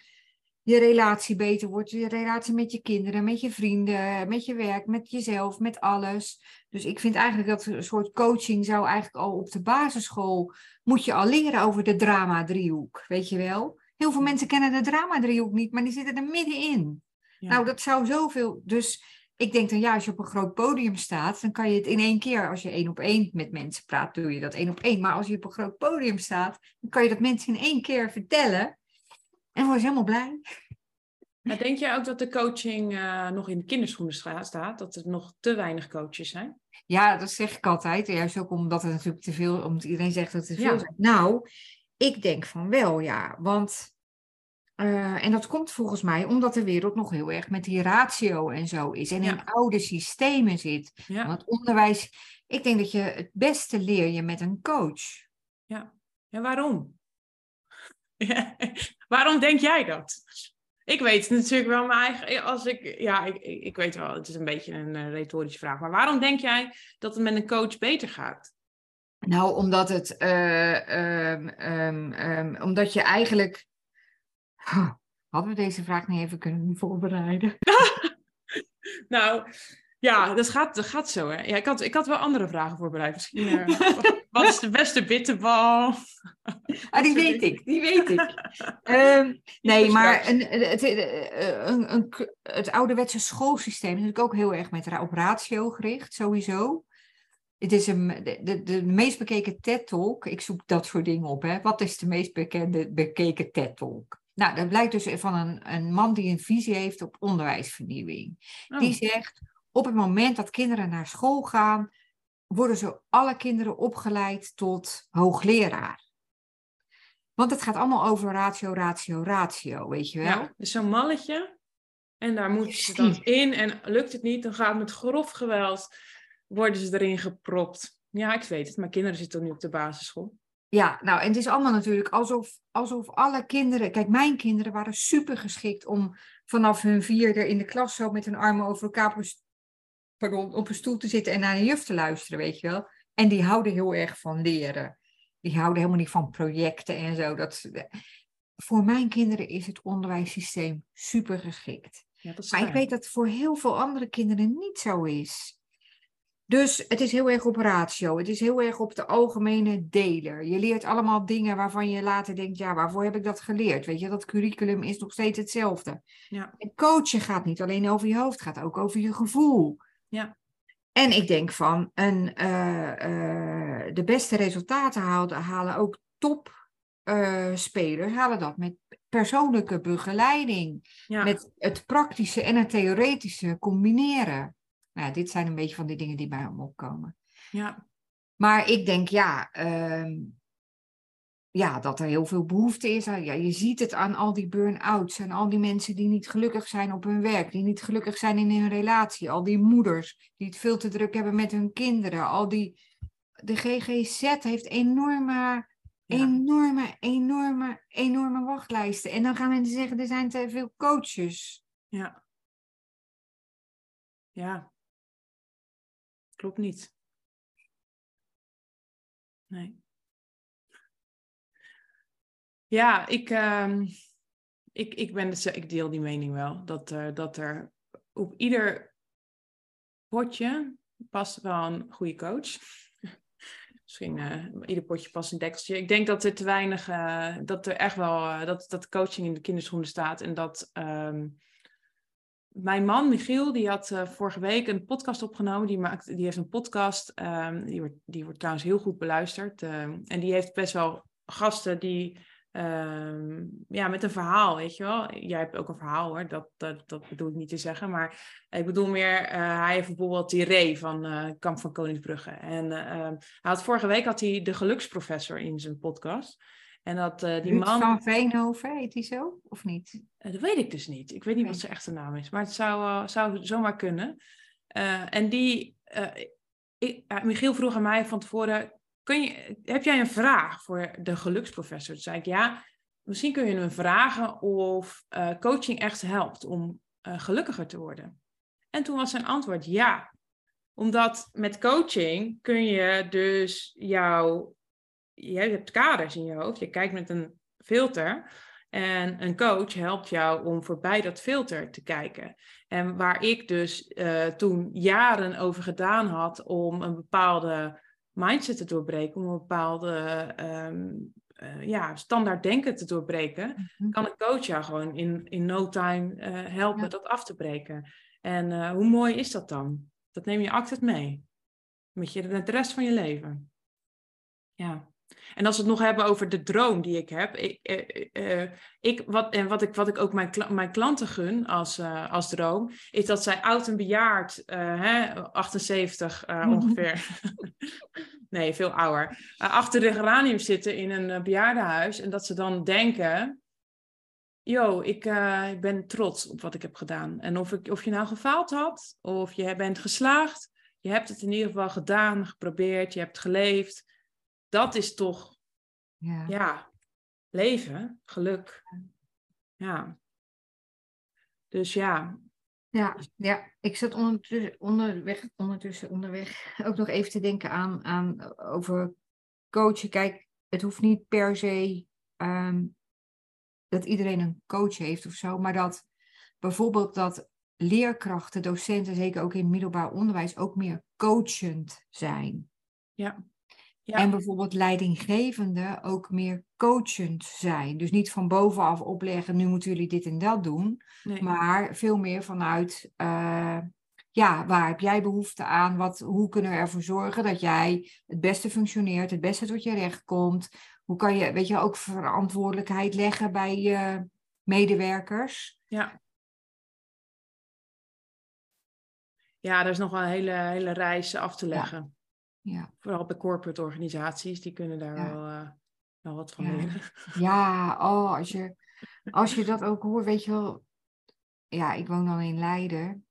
je relatie beter wordt, je relatie met je kinderen, met je vrienden, met je werk, met jezelf, met alles. Dus ik vind eigenlijk dat een soort coaching zou eigenlijk al op de basisschool, moet je al leren over de drama-driehoek, weet je wel? Heel veel mensen kennen de drama-driehoek niet, maar die zitten er middenin. Nou, dat zou zoveel, dus ik denk dan ja, als je op een groot podium staat, dan kan je het in één keer, als je één op één met mensen praat, doe je dat één op één. Maar als je op een groot podium staat, dan kan je dat mensen in één keer vertellen. En je helemaal blij. Maar denk jij ook dat de coaching uh, nog in de kinderschoenen staat? Dat er nog te weinig coaches zijn? Ja, dat zeg ik altijd. Juist ook omdat het natuurlijk te veel, omdat iedereen zegt dat het te veel is. Nou, ik denk van wel, ja. Want, uh, en dat komt volgens mij omdat de wereld nog heel erg met die ratio en zo is. En in oude systemen zit. Ja. Want onderwijs, ik denk dat je het beste leer je met een coach. Ja, en waarom? [LAUGHS] Waarom denk jij dat? Ik weet natuurlijk wel mijn eigen. Als ik, ja, ik, ik weet wel, het is een beetje een uh, retorische vraag. Maar waarom denk jij dat het met een coach beter gaat? Nou, omdat het. Uh, omdat je eigenlijk. [LAUGHS] hadden we deze vraag niet even kunnen voorbereiden? [LAUGHS] nou, ja, dat gaat, dat gaat zo. Hè? Ja, ik, had, ik had wel andere vragen voorbereid. Misschien. Uh, [LAUGHS] wat is de beste bitterbal? Ah, die weet ik, die weet ik. [LAUGHS] Um, nee, maar een, het, eh, een, een, het ouderwetse schoolsysteem is natuurlijk ook heel erg met, op ratio gericht, sowieso. Het is een, de, de, de meest bekeken TED-talk, ik zoek dat soort dingen op, hè. Wat is de meest bekende, bekeken TED-talk? Nou, dat blijkt dus van een, een man die een visie heeft op onderwijsvernieuwing. Die oh. zegt, op het moment dat kinderen naar school gaan, worden zo alle kinderen opgeleid tot hoogleraar. Want het gaat allemaal over ratio, ratio, ratio, weet je wel? Ja, dus zo'n malletje. En daar moeten ze dan in. En lukt het niet, dan gaat met grof geweld worden ze erin gepropt. Ja, ik weet het. Mijn kinderen zitten nu op de basisschool. Ja, nou, en het is allemaal natuurlijk alsof, alsof alle kinderen... Kijk, mijn kinderen waren super geschikt om vanaf hun vierde in de klas zo met hun armen over elkaar pardon, op een stoel te zitten en naar een juf te luisteren, weet je wel. En die houden heel erg van leren. Die houden helemaal niet van projecten en zo. Dat, voor mijn kinderen is het onderwijssysteem super geschikt. Ja, maar ik weet dat het voor heel veel andere kinderen niet zo is. Dus het is heel erg op ratio. Het is heel erg op de algemene deler. Je leert allemaal dingen waarvan je later denkt, ja, waarvoor heb ik dat geleerd? Weet je, dat curriculum is nog steeds hetzelfde. Ja. En coachen gaat niet alleen over je hoofd, gaat ook over je gevoel. Ja. En ik denk van een, uh, uh, de beste resultaten halen, halen ook topspelers, uh, halen dat met persoonlijke begeleiding. Ja. Met het praktische en het theoretische combineren. Nou ja, dit zijn een beetje van die dingen die bij hem opkomen. Ja. Maar ik denk, ja, ja, dat er heel veel behoefte is. Ja, je ziet het aan al die burn-outs en al die mensen die niet gelukkig zijn op hun werk, die niet gelukkig zijn in hun relatie, al die moeders die het veel te druk hebben met hun kinderen, al die... De GGZ heeft enorme, enorme, enorme, enorme wachtlijsten. En dan gaan mensen zeggen, er zijn te veel coaches. Ja. Ja. Klopt niet. Nee. Ja, ik, uh, ik, ik, ben dus, ik deel die mening wel. Dat, uh, dat er op ieder potje past wel een goede coach. [LAUGHS] Misschien uh, ieder potje past een dekseltje. Ik denk dat er te weinig, uh, dat er echt wel, dat, dat coaching in de kinderschoenen staat. En dat um, mijn man, Michiel, die had vorige week een podcast opgenomen. Die, maakt, die heeft een podcast, um, die, wordt, die wordt trouwens heel goed beluisterd. en die heeft best wel gasten die Ehm, ja, met een verhaal, weet je wel. Jij hebt ook een verhaal hoor, dat, dat, dat bedoel ik niet te zeggen. Maar ik bedoel meer, uh, hij heeft bijvoorbeeld die Ray van uh, Kamp van Koningsbrugge. En uh, hij had, vorige week had hij de geluksprofessor in zijn podcast. En dat die man... van Veenhoven, heet hij zo? Of niet? dat weet ik dus niet. Ik weet niet wat zijn echte naam is. Maar het zou, zou zomaar kunnen. en die... Ik, Michiel vroeg aan mij van tevoren, kun je, heb jij een vraag voor de geluksprofessor? Toen zei ik, ja, misschien kun je hem vragen of uh, coaching echt helpt om uh, gelukkiger te worden. En toen was zijn antwoord ja. Omdat met coaching kun je dus jouw, je hebt kaders in je hoofd, je kijkt met een filter. En een coach helpt jou om voorbij dat filter te kijken. En waar ik dus uh, toen jaren over gedaan had om een bepaalde mindset te doorbreken, om een bepaalde um, uh, ja, standaard denken te doorbreken, mhm. kan een coach jou gewoon in, in no time uh, helpen dat af te breken. En uh, hoe mooi is dat dan? Dat neem je altijd mee. Met je de rest van je leven. Ja. En als we het nog hebben over de droom die ik heb. Ik, uh, uh, ik, wat, en wat ik, wat ik ook mijn, mijn klanten gun als, uh, als droom. Is dat zij oud en bejaard, hè, 78 [LAUGHS] ongeveer. nee, veel ouder. achter de geranium zitten in een bejaardenhuis. En dat ze dan denken. Yo, ik, ik ben trots op wat ik heb gedaan. En of, ik, of je nou gefaald had, of je bent geslaagd. Je hebt het in ieder geval gedaan, geprobeerd, je hebt geleefd dat is toch, ja, ja leven, geluk. Ja. Dus ja. Ja, ja. ik zat ondertussen, onderweg, ondertussen onderweg ook nog even te denken aan, aan over coachen. Kijk, het hoeft niet per se um, dat iedereen een coach heeft of zo, maar dat bijvoorbeeld dat leerkrachten, docenten, zeker ook in middelbaar onderwijs, ook meer coachend zijn. Ja. En bijvoorbeeld leidinggevende ook meer coachend zijn. Dus niet van bovenaf opleggen, nu moeten jullie dit en dat doen. Maar veel meer vanuit, uh, ja, waar heb jij behoefte aan? Wat, hoe kunnen we ervoor zorgen dat jij het beste functioneert, het beste tot je recht komt? Hoe kan je, weet je, ook verantwoordelijkheid leggen bij je medewerkers? Ja. Ja, er is nog wel een hele, hele reis af te leggen. Ja. Vooral bij corporate organisaties, die kunnen daar wel, uh, wel wat van leren. Ja, oh, als je, [LAUGHS] als je dat ook hoort, weet je wel. Ja, ik woon dan in Leiden.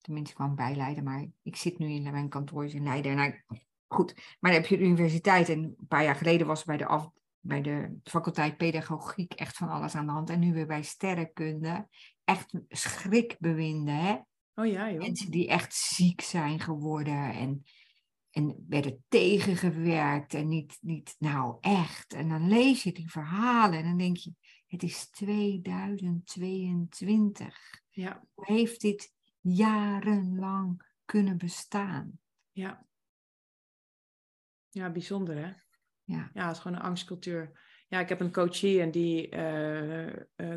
Tenminste, ik kwam bij Leiden, maar ik zit nu in mijn kantoor in Leiden. Nou, goed, maar dan heb je de universiteit. En een paar jaar geleden was bij de, af, bij de faculteit pedagogiek echt van alles aan de hand. En nu weer bij sterrenkunde. Echt schrikbewinden, hè? Oh ja, joh. Mensen die echt ziek zijn geworden. En en werden tegengewerkt en niet, niet, nou echt. En dan lees je die verhalen en dan denk je, het is 2022. Ja. Hoe heeft dit jarenlang kunnen bestaan? Ja. Ja, bijzonder hè? Ja. Ja, het is gewoon een angstcultuur. Ja, ik heb een coachie en die uh, uh,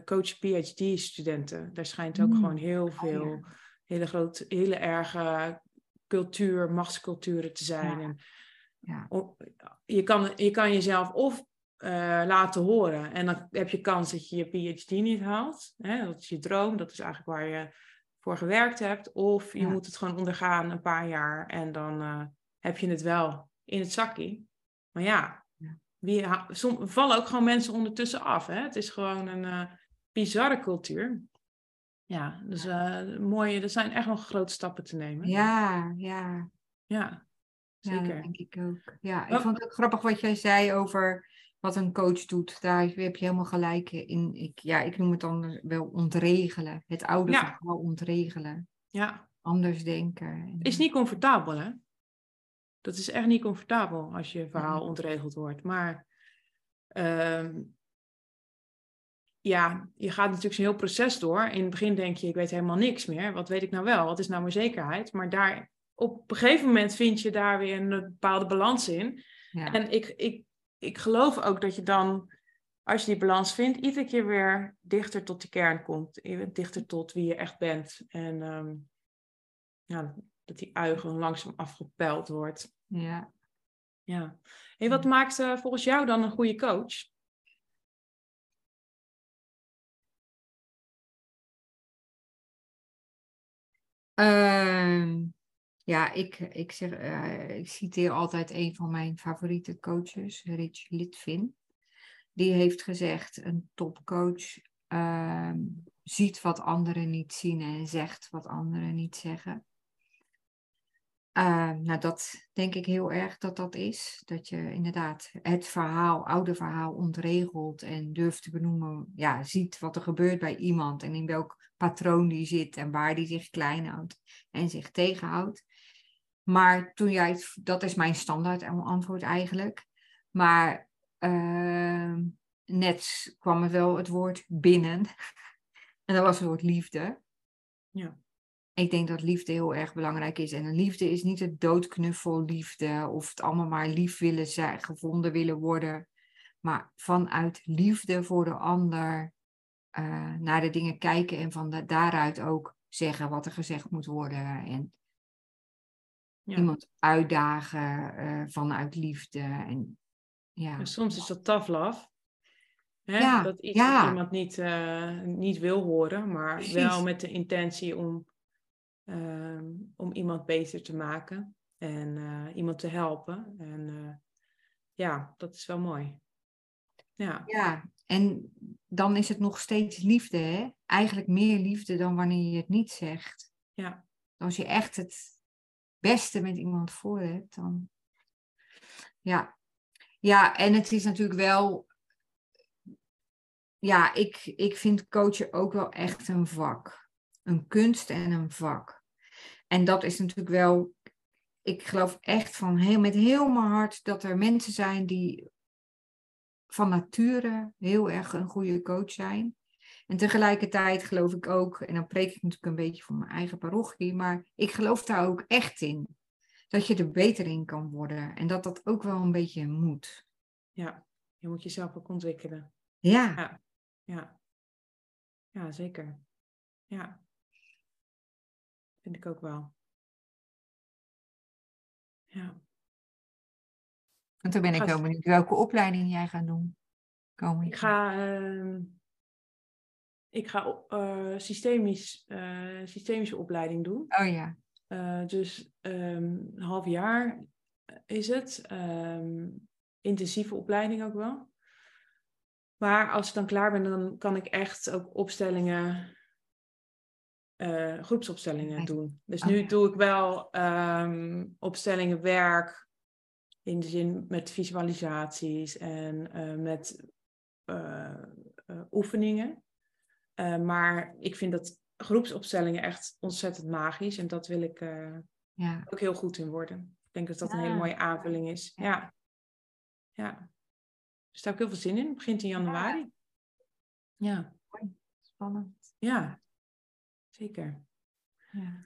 coach PhD-studenten. Daar schijnt ook mm. gewoon heel oh, veel, hele grote, hele erge cultuur, machtsculturen te zijn. En ja. je, kan, je kan jezelf of uh, laten horen en dan heb je kans dat je je PhD niet haalt. Hè? Dat is je droom, dat is eigenlijk waar je voor gewerkt hebt. Of je moet het gewoon ondergaan een paar jaar en dan uh, heb je het wel in het zakje. Maar ja, wie, vallen ook gewoon mensen ondertussen af. Hè? Het is gewoon een uh, bizarre cultuur. Ja, dus uh, mooie, er zijn echt nog grote stappen te nemen. Ja, ja. Ja, zeker. Ja, denk ik ook. Ja, ik vond het ook grappig wat jij zei over wat een coach doet. Daar heb je helemaal gelijk in. Ik, ja, ik noem het dan wel ontregelen. Het oude ja. verhaal ontregelen. Ja. Anders denken. Is niet comfortabel, hè? Dat is echt niet comfortabel als je verhaal ontregeld wordt. Maar ehm, ja, je gaat natuurlijk zo'n heel proces door. In het begin denk je, ik weet helemaal niks meer. Wat weet ik nou wel? Wat is nou mijn zekerheid? Maar daar, op een gegeven moment vind je daar weer een bepaalde balans in. Ja. En ik, ik, ik geloof ook dat je dan, als je die balans vindt, iedere keer weer dichter tot die kern komt. Dichter tot wie je echt bent. En ehm, ja, dat die uigen langzaam afgepeld wordt. Ja. Ja. Hey, wat maakt uh, volgens jou dan een goede coach? Uh, ja, ik, ik, zeg, uh, ik citeer altijd een van mijn favoriete coaches, Rich Litvin. Die heeft gezegd, een topcoach uh, ziet wat anderen niet zien en zegt wat anderen niet zeggen. Uh, nou, dat denk ik heel erg dat dat is. Dat je inderdaad het verhaal, oude verhaal ontregelt en durft te benoemen. Ja, ziet wat er gebeurt bij iemand en in welk patroon die zit en waar die zich klein houdt en zich tegenhoudt. Maar toen jij, dat is mijn standaard antwoord eigenlijk. Maar uh, net kwam er wel het woord binnen. [LAUGHS] en dat was het woord liefde. Ja ik denk dat liefde heel erg belangrijk is. En liefde is niet het doodknuffel liefde of het allemaal maar lief willen zijn, gevonden willen worden. Maar vanuit liefde voor de ander uh, naar de dingen kijken en van daaruit ook zeggen wat er gezegd moet worden. En ja. iemand uitdagen uh, vanuit liefde. En, ja. soms is dat tough love. Hè? Ja, dat iets ja. iemand niet, uh, niet wil horen, maar wel met de intentie om Ehm, om iemand beter te maken en eh, iemand te helpen. En uh, ja, dat is wel mooi. Ja. ja, en dan is het nog steeds liefde, hè? Eigenlijk meer liefde dan wanneer je het niet zegt. Ja. Als je echt het beste met iemand voor hebt, dan. Ja. Ja, en het is natuurlijk wel. Ja, ik, ik vind coachen ook wel echt een vak. Een kunst en een vak. En dat is natuurlijk wel, ik geloof echt van heel, met heel mijn hart dat er mensen zijn die van nature heel erg een goede coach zijn. En tegelijkertijd geloof ik ook, en dan preek ik natuurlijk een beetje voor mijn eigen parochie, maar ik geloof daar ook echt in. Dat je er beter in kan worden en dat dat ook wel een beetje moet. Ja, je moet jezelf ook ontwikkelen. Ja. Ja, ja. ja zeker. Ja. Vind ik ook wel. Ja. En toen ben ik wel benieuwd welke opleiding jij gaat doen. Komend. Ik ga, uh, ik ga uh, systemisch, uh, systemische opleiding doen. Oh ja. Uh, dus um, een half jaar is het. Um, intensieve opleiding ook wel. Maar als ik dan klaar ben, dan kan ik echt ook opstellingen uh, groepsopstellingen doen. Dus oh, nu doe ik wel um, opstellingen werk in de zin met visualisaties en uh, met uh, oefeningen. maar ik vind dat groepsopstellingen echt ontzettend magisch en dat wil ik ja. ook heel goed in worden. Ik denk dat dat een hele mooie aanvulling is. Ja. ja. Dus daar heb ik heel veel zin in. Het begint in januari. Ja. Spannend. Ja, zeker. Ja.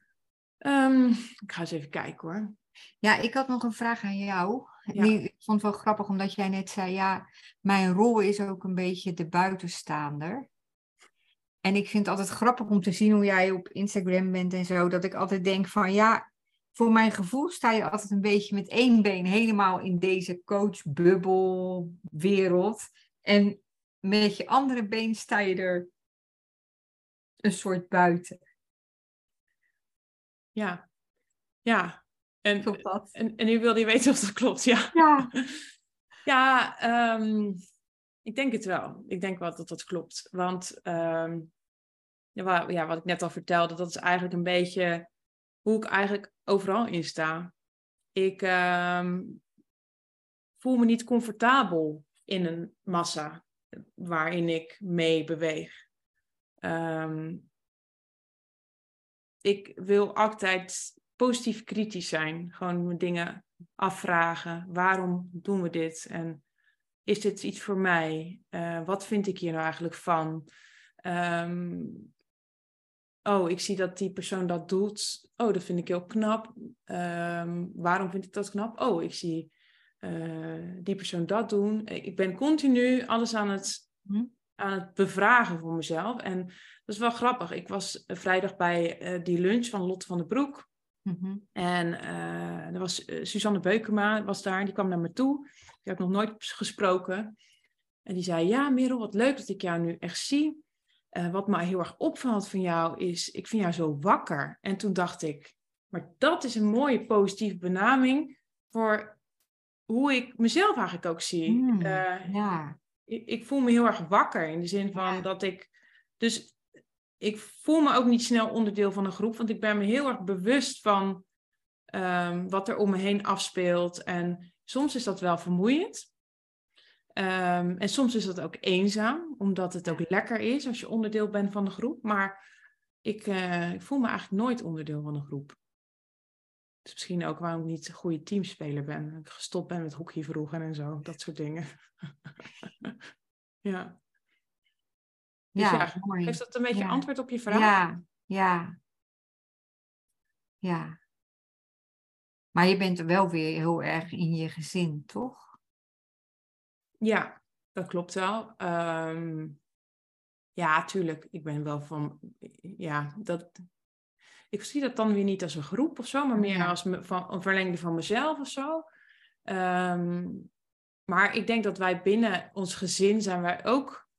Um, ik ga eens even kijken hoor. Ja, ik had nog een vraag aan jou. Ja. Ik vond het wel grappig omdat jij net zei, ja, mijn rol is ook een beetje de buitenstaander. En ik vind het altijd grappig om te zien hoe jij op Instagram bent en zo, dat ik altijd denk van, ja, voor mijn gevoel sta je altijd een beetje met één been helemaal in deze coachbubbelwereld. En met je andere been sta je er een soort buiten. Ja, ja. En, en, en nu wilde je weten of dat klopt, ja. Ja. [LAUGHS] Ja, ehm, ik denk het wel. Ik denk wel dat dat klopt. Want ehm, ja, ja, wat ik net al vertelde, dat is eigenlijk een beetje hoe ik eigenlijk overal in sta. Ik ehm, voel me niet comfortabel in een massa waarin ik mee beweeg. Ik wil altijd positief kritisch zijn. Gewoon mijn dingen afvragen. Waarom doen we dit? En is dit iets voor mij? Uh, wat vind ik hier nou eigenlijk van? Um, oh, ik zie dat die persoon dat doet. Oh, dat vind ik heel knap. Um, waarom vind ik dat knap? Oh, ik zie uh, die persoon dat doen. Ik ben continu alles aan het, hm? Aan het bevragen voor mezelf. En dat is wel grappig. Ik was vrijdag bij uh, die lunch van Lotte van den Broek. Mhm. En uh, er was uh, Suzanne Beukema was daar, die kwam naar me toe. Die had ik nog nooit gesproken. En die zei, ja Merel, wat leuk dat ik jou nu echt zie. Wat me heel erg opvalt van jou is, ik vind jou zo wakker. En toen dacht ik, maar dat is een mooie positieve benaming voor hoe ik mezelf eigenlijk ook zie. Mm, ja. Ik, voel me heel erg wakker in de zin van dat ik... Dus ik voel me ook niet snel onderdeel van een groep, want ik ben me heel erg bewust van um, wat er om me heen afspeelt. En soms is dat wel vermoeiend. Um, en soms is dat ook eenzaam, omdat het ook lekker is als je onderdeel bent van de groep. Maar ik, uh, ik voel me eigenlijk nooit onderdeel van een groep. Is misschien ook waarom ik niet een goede teamspeler ben. Ik gestopt ben met hockey vroeger en zo, dat soort dingen. [LAUGHS] ja. Dus ja, ja mooi. Heeft dat een beetje antwoord op je vraag? Ja, ja. Ja. Maar je bent wel weer heel erg in je gezin, toch? Ja, dat klopt wel. Ehm, ja, tuurlijk. Ik ben wel van. Ja, dat. Ik zie dat dan weer niet als een groep of zo, maar meer als me, van, een verlengde van mezelf of zo. Ehm, maar ik denk dat wij binnen ons gezin zijn wij ook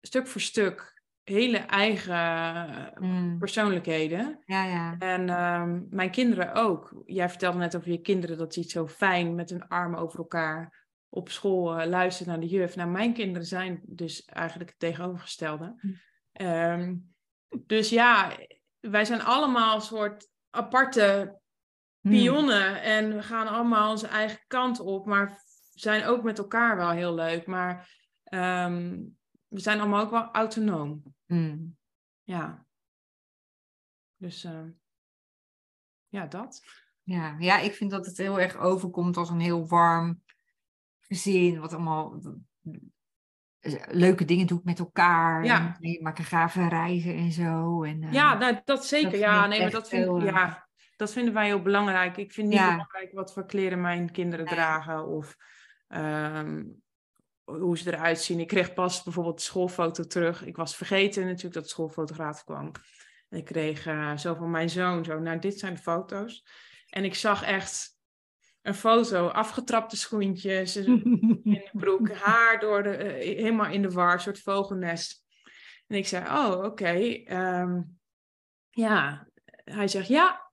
stuk voor stuk hele eigen mm. persoonlijkheden. Ja, ja. En um, mijn kinderen ook. Jij vertelde net over je kinderen dat ze iets zo fijn met hun armen over elkaar op school uh, luisteren naar de juf. Nou, mijn kinderen zijn dus eigenlijk het tegenovergestelde. Mm. Um, dus ja, wij zijn allemaal een soort aparte mm. pionnen en we gaan allemaal onze eigen kant op, maar zijn ook met elkaar wel heel leuk. Maar um, we zijn allemaal ook wel autonoom. Mm. Ja. Dus uh, ja, dat. Ja, ja, ik vind dat het heel erg overkomt als een heel warm gezin, wat allemaal leuke dingen doet met elkaar. Ja. En maken gave reizen en zo. En, uh, ja, nou, dat zeker. ja, nee, maar dat, vind, heel, ja, dat vinden wij heel belangrijk. Ik vind niet ja. belangrijk wat voor kleren mijn kinderen dragen. Of um, hoe ze eruit zien. Ik kreeg pas bijvoorbeeld de schoolfoto terug. Ik was vergeten natuurlijk dat de schoolfotograaf kwam. En ik kreeg uh, zo van mijn zoon, zo, nou dit zijn de foto's. En ik zag echt een foto, afgetrapte schoentjes, [LAUGHS] in de broek, haar door de, uh, helemaal in de war, een soort vogelnest. En ik zei, oh oké, okay, ehm, ja. Hij zegt, ja.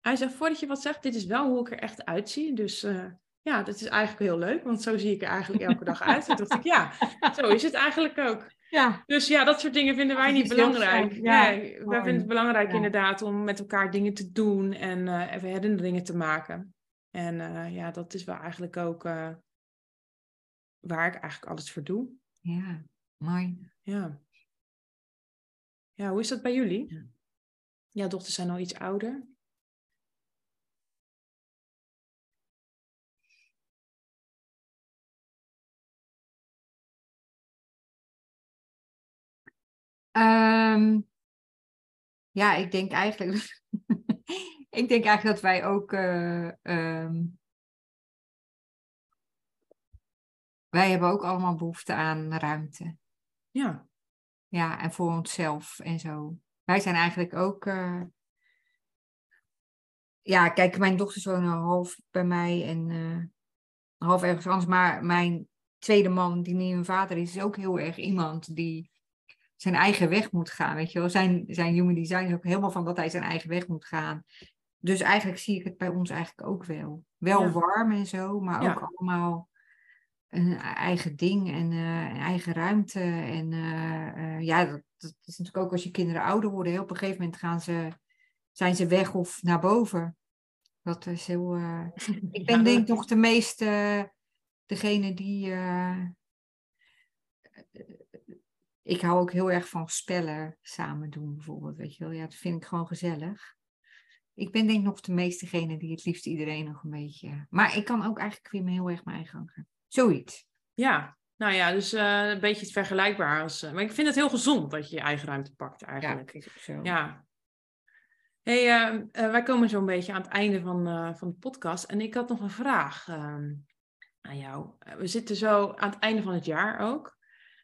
Hij zegt, voordat je wat zegt, dit is wel hoe ik er echt uitzie. Dus uh, ja, dat is eigenlijk heel leuk, want zo zie ik er eigenlijk elke dag uit. Toen dacht ik, ja, zo is het eigenlijk ook. Ja. Dus ja, dat soort dingen vinden wij niet belangrijk. Ja, nee, wij vinden het belangrijk inderdaad om met elkaar dingen te doen en uh, even herinneringen te maken. En uh, ja, dat is wel eigenlijk ook uh, waar ik eigenlijk alles voor doe. Ja, mooi. Ja. Ja, hoe is dat bij jullie? Ja, ja dochters zijn al iets ouder. Um, ja, ik denk eigenlijk. [LAUGHS] ik denk eigenlijk dat wij ook. Uh, um, wij hebben ook allemaal behoefte aan ruimte. Ja. Ja, en voor onszelf en zo. Wij zijn eigenlijk ook. Uh, ja, kijk, mijn dochters wonen half bij mij en uh, half ergens anders. Maar mijn tweede man, die niet mijn vader is, is ook heel erg iemand die zijn eigen weg moet gaan. Weet je wel, zijn, zijn human design is ook helemaal van dat hij zijn eigen weg moet gaan. Dus eigenlijk zie ik het bij ons eigenlijk ook wel. Wel warm en zo, maar ook allemaal een eigen ding en uh, een eigen ruimte. En uh, ja, dat, dat, is natuurlijk ook als je kinderen ouder worden. Hè, op een gegeven moment gaan ze, zijn ze weg of naar boven. Dat is heel. ik [LAUGHS] ben denk ik nog de meeste, degene die. ik hou ook heel erg van spellen samen doen, bijvoorbeeld. Weet je wel, ja, dat vind ik gewoon gezellig. Ik ben denk ik nog de meeste degene die het liefst iedereen nog een beetje. Maar ik kan ook eigenlijk weer heel erg mijn eigen gang gaan. Zoiets. Ja, nou ja, dus uh, een beetje het vergelijkbaar als. Uh, maar ik vind het heel gezond dat je je eigen ruimte pakt eigenlijk. Ja, zo. Ja. Hey, uh, wij komen zo een beetje aan het einde van, van de podcast. En ik had nog een vraag ehm, aan jou. We zitten zo aan het einde van het jaar ook.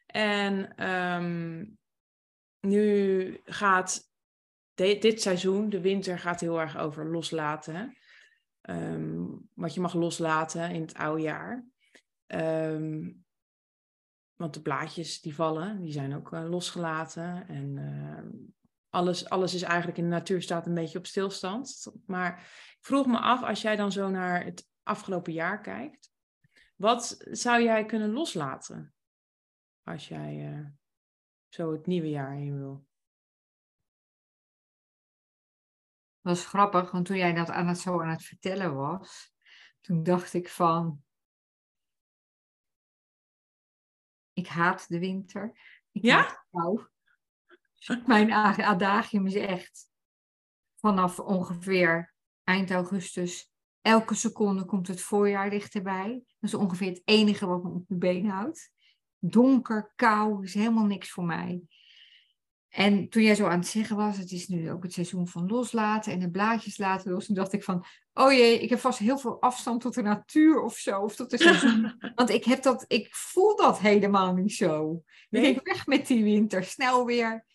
En um, nu gaat dit seizoen, de winter, gaat heel erg over loslaten. Um, wat je mag loslaten in het oude jaar. Um, want de blaadjes die vallen, die zijn ook uh, losgelaten. En uh, alles, alles is eigenlijk in de natuur staat een beetje op stilstand. Maar ik vroeg me af, als jij dan zo naar het afgelopen jaar kijkt, wat zou jij kunnen loslaten als jij uh, zo het nieuwe jaar in wil? Was grappig, want toen jij dat aan het zo aan het vertellen was, toen dacht ik van, ik haat de winter. Ik ja? Mijn adagium is echt vanaf ongeveer eind augustus. Elke seconde komt het voorjaar dichterbij. Dat is ongeveer het enige wat me op mijn been houdt. Donker, kou, is helemaal niks voor mij. En toen jij zo aan het zeggen was, het is nu ook het seizoen van loslaten en de blaadjes laten los. Toen dacht ik van, oh jee, ik heb vast heel veel afstand tot de natuur of zo. Of tot de seizoen. [LAUGHS] Want ik, heb dat, ik voel dat helemaal niet zo. Nee? Ik weg met die winter, snel weer.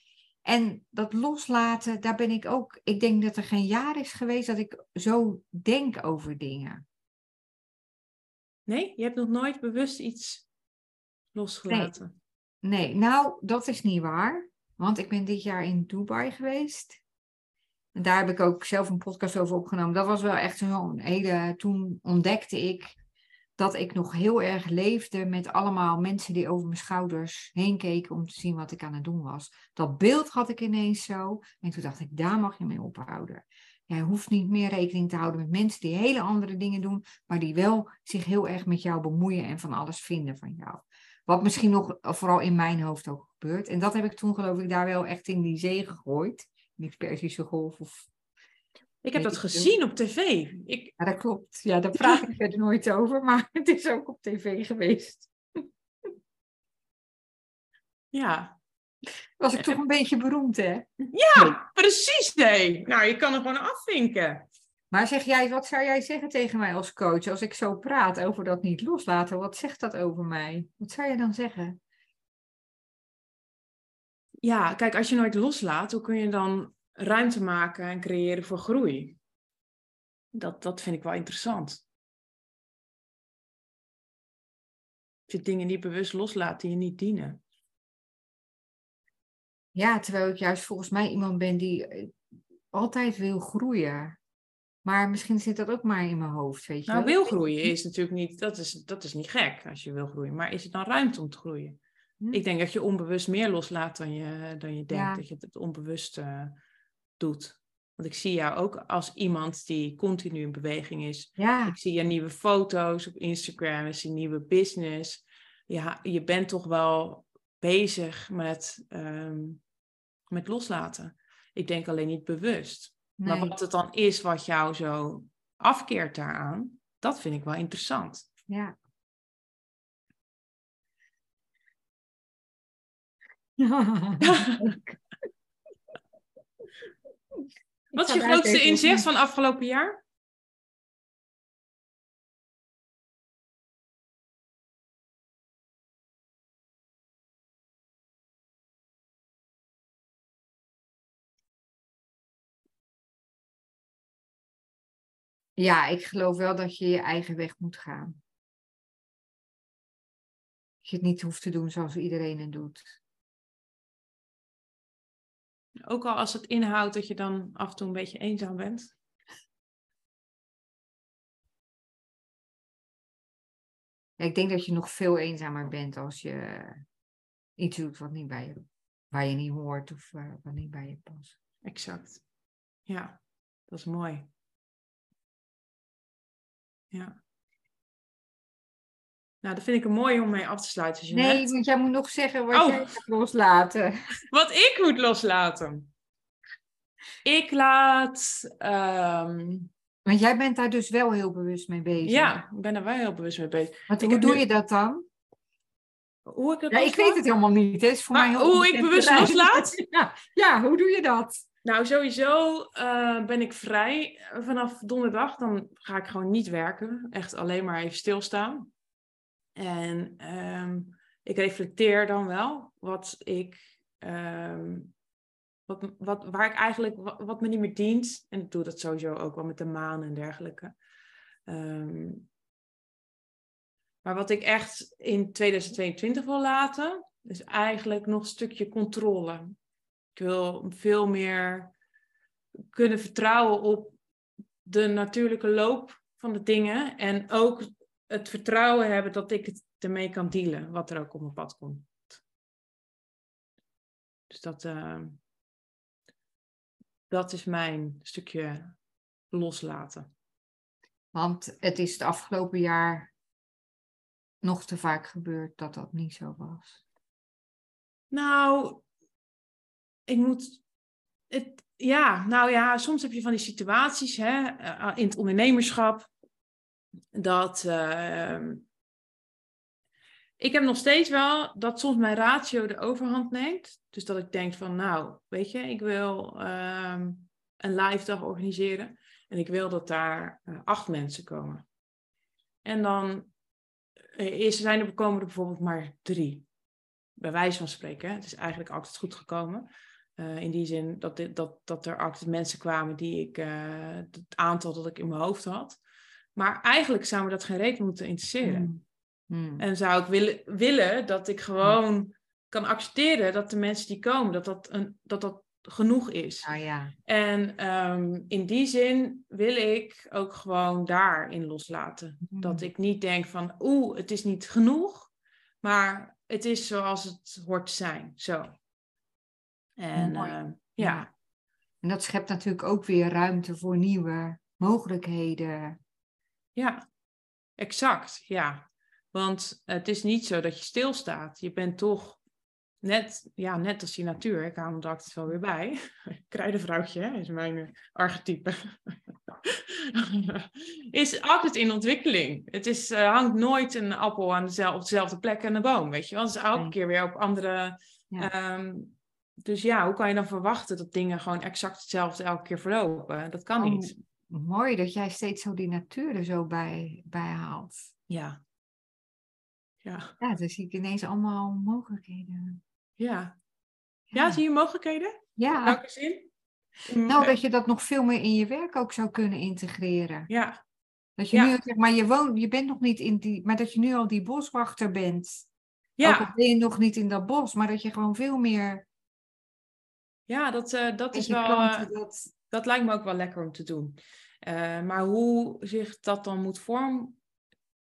En dat loslaten, daar ben ik ook. Ik denk dat er geen jaar is geweest dat ik zo denk over dingen. Nee, je hebt nog nooit bewust iets losgelaten. Nee, nee. nou, dat is niet waar. Want ik ben dit jaar in Dubai geweest. En daar heb ik ook zelf een podcast over opgenomen. Dat was wel echt zo'n hele. Toen ontdekte ik dat ik nog heel erg leefde met allemaal mensen die over mijn schouders heen keken om te zien wat ik aan het doen was. Dat beeld had ik ineens zo. En toen dacht ik, daar mag je mee ophouden. Jij hoeft niet meer rekening te houden met mensen die hele andere dingen doen, maar die wel zich heel erg met jou bemoeien en van alles vinden van jou. Wat misschien nog vooral in mijn hoofd ook En dat heb ik toen geloof ik daar wel echt in die zee gegooid. Die Persische golf of... Ik heb dat gezien op tv. Ik... Ja, dat klopt. Ja, daar praat ik [LAUGHS] er nooit over, maar het is ook op tv geweest. Ja. Was ik toch een beetje beroemd, hè? Ja, precies, nee. Nou, je kan er gewoon afvinken. Maar zeg jij, wat zou jij zeggen tegen mij als coach als ik zo praat over dat niet loslaten? Wat zegt dat over mij? Wat zou je dan zeggen? Ja, kijk, als je nooit loslaat, hoe kun je dan ruimte maken en creëren voor groei? Dat, dat vind ik wel interessant. Als je dingen niet bewust loslaat die je niet dienen. Ja, terwijl ik juist volgens mij iemand ben die eh, altijd wil groeien. Maar misschien zit dat ook maar in mijn hoofd, weet je Nou, wil groeien is natuurlijk niet, dat is, dat is niet gek als je wil groeien. Maar is het dan ruimte om te groeien? Hm? Ik denk dat je onbewust meer loslaat dan je, dan je denkt. Dat je het onbewust uh, doet. Want ik zie jou ook als iemand die continu in beweging is. Ja. Ik zie je nieuwe foto's op Instagram, ik zie nieuwe business. Ja, je bent toch wel bezig met, um, met loslaten. Ik denk alleen niet bewust. Maar wat het dan is wat jou zo afkeert daaraan, dat vind ik wel interessant. Ja. [LAUGHS] Wat is je grootste inzicht van afgelopen jaar? Ja, ik geloof wel dat je je eigen weg moet gaan. Dat je het niet hoeft te doen zoals iedereen het doet. Ook al als het inhoudt dat je dan af en toe een beetje eenzaam bent. Ja, ik denk dat je nog veel eenzamer bent als je iets doet wat niet bij je, waar je niet hoort of eh, wat niet bij je past. Exact. Ja, dat is mooi. Ja. Nou, dat vind ik een mooi om mee af te sluiten. Nee, want jij moet nog zeggen wat oh. jij gaat loslaten. [LAUGHS] Wat ik moet loslaten. Ik laat. Um... Want jij bent daar dus wel heel bewust mee bezig. Ja, ik ben daar wel heel bewust mee bezig. Want, hoe doe je dat dan? Hoe ik het ja, ik weet het helemaal niet. Is voor mij heel hoe ik bewust loslaat? [LAUGHS] ja, ja, hoe doe je dat? Nou, sowieso uh, ben ik vrij vanaf donderdag. Dan ga ik gewoon niet werken. Echt alleen maar even stilstaan. En um, ik reflecteer dan wel wat ik, um, wat, wat, waar ik eigenlijk, wat, me niet meer dient. En ik doe dat sowieso ook wel met de maan en dergelijke. Um, maar wat ik echt in 2022 wil laten, is eigenlijk nog een stukje controle. Ik wil veel meer kunnen vertrouwen op de natuurlijke loop van de dingen. En ook het vertrouwen hebben dat ik het ermee kan dealen, wat er ook op mijn pad komt. Dus dat, uh, dat is mijn stukje loslaten. Want het is het afgelopen jaar nog te vaak gebeurd dat dat niet zo was. Nou, ik moet. Het, ja, nou ja, soms heb je van die situaties hè, eh, in het ondernemerschap dat. Uh, ik heb nog steeds wel dat soms mijn ratio de overhand neemt. Dus dat ik denk van, nou, weet je, ik wil uh, een live dag organiseren. En ik wil dat daar uh, acht mensen komen. En dan is, zijn er, komen er bijvoorbeeld maar drie. Bij wijze van spreken. Het is eigenlijk altijd goed gekomen. Uh, in die zin dat, dat, dat er altijd mensen kwamen die ik, het aantal dat ik in mijn hoofd had. Maar eigenlijk zou me dat geen reet moeten interesseren. Hmm. Hmm. En zou ik willen, willen dat ik gewoon kan accepteren dat de mensen die komen, dat dat, een, dat, dat genoeg is. Oh, ja. En um, in die zin wil ik ook gewoon daarin loslaten. Hmm. Dat ik niet denk van, oeh, het is niet genoeg, maar het is zoals het hoort te zijn. Zo. En uh, ja. ja. En dat schept natuurlijk ook weer ruimte voor nieuwe mogelijkheden. Ja, exact, ja. Want het is niet zo dat je stilstaat. Je bent toch net, ja, net als die natuur. Ik haal er altijd wel weer bij. [LAUGHS] Kruidenvrouwtje hè, is mijn eh, archetype. [LAUGHS] is altijd in ontwikkeling. Het is, uh, hangt nooit een appel aan dezelfde, op dezelfde plek aan de boom, weet je wel. Het is elke keer weer op andere... Ehm, dus ja, hoe kan je dan verwachten dat dingen gewoon exact hetzelfde elke keer verlopen? Dat kan niet. Mooi dat jij steeds zo die natuur er zo bij, bij haalt. Ja. Ja. Ja, dan zie ik ineens allemaal mogelijkheden. Ja. Ja, zie je mogelijkheden? Ja. welke zin? Nou, dat je dat nog veel meer in je werk ook zou kunnen integreren. Ja. Dat je nu, zeg maar, je woont, je bent nog niet in die, maar dat je nu al die boswachter bent. Ja. Ook ben je nog niet in dat bos, maar dat je gewoon veel meer. Ja, dat, uh, dat is wel. Uh, dat... dat lijkt me ook wel lekker om te doen. Uh, maar hoe zich dat dan moet vormen,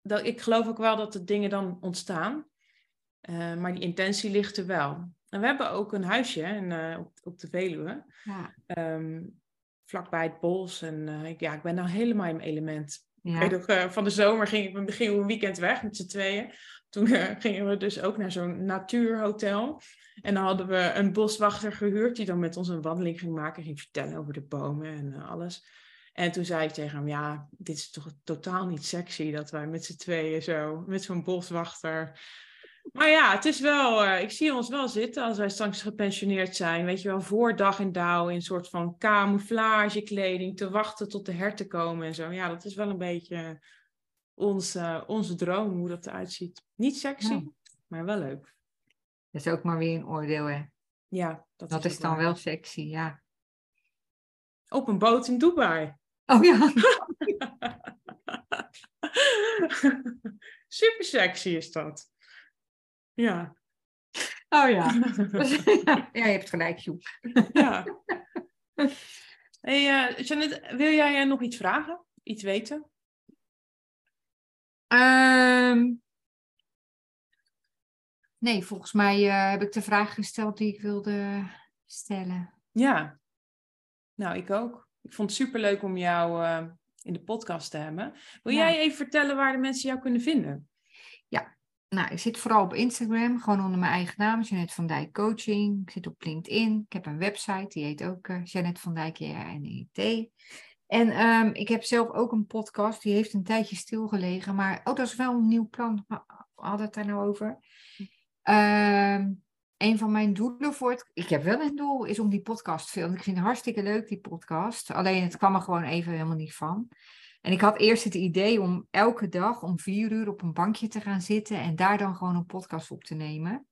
dat, ik geloof ook wel dat de dingen dan ontstaan. Uh, maar die intentie ligt er wel. En we hebben ook een huisje in, uh, op, op, de Veluwe. Ja. Um, vlakbij het bos. En ik, ja, ik ben nou helemaal in mijn element. Ja. Ik weet ook, van de zomer ging ik begin een weekend weg met z'n tweeën. Toen gingen we dus ook naar zo'n natuurhotel. En dan hadden we een boswachter gehuurd die dan met ons een wandeling ging maken. Ging vertellen over de bomen en alles. En toen zei ik tegen hem, ja, dit is toch totaal niet sexy dat wij met z'n tweeën zo, met zo'n boswachter. Maar ja, het is wel, uh, ik zie ons wel zitten als wij straks gepensioneerd zijn, weet je wel, voor dag en dauw in een soort van camouflagekleding te wachten tot de herten komen en zo. Ja, dat is wel een beetje onze, onze droom, hoe dat eruit ziet. Niet sexy, maar wel leuk. Dat is ook maar weer een oordeel, hè? Ja, dat, dat is, is dan wel sexy, ja. Op een boot in Dubai. Oh ja. [LAUGHS] Super sexy is dat. Ja. Oh ja. [LAUGHS] ja, je hebt gelijk, Joep. ja. Hey, uh, Janet, wil jij uh, nog iets vragen? Iets weten? Um, Nee, volgens mij eh, heb ik de vraag gesteld die ik wilde stellen. Ja, nou ik ook. Ik vond het superleuk om jou uh, in de podcast te hebben. Wil jij even vertellen waar de mensen jou kunnen vinden? Ja, nou ik zit vooral op Instagram, gewoon onder mijn eigen naam, Janet van Dijk Coaching. Ik zit op LinkedIn. Ik heb een website, die heet ook uh, van Dijk, J-A-N-E-T. En um, ik heb zelf ook een podcast, die heeft een tijdje stilgelegen. Maar, oh, dat is wel een nieuw plan. We hadden het daar nou over. Um, een van mijn doelen voor het. Ik heb wel een doel, is om die podcast te filmen. Ik vind het hartstikke leuk, die podcast. Alleen het kwam er gewoon even helemaal niet van. En ik had eerst het idee om elke dag om vier uur op een bankje te gaan zitten en daar dan gewoon een podcast op te nemen.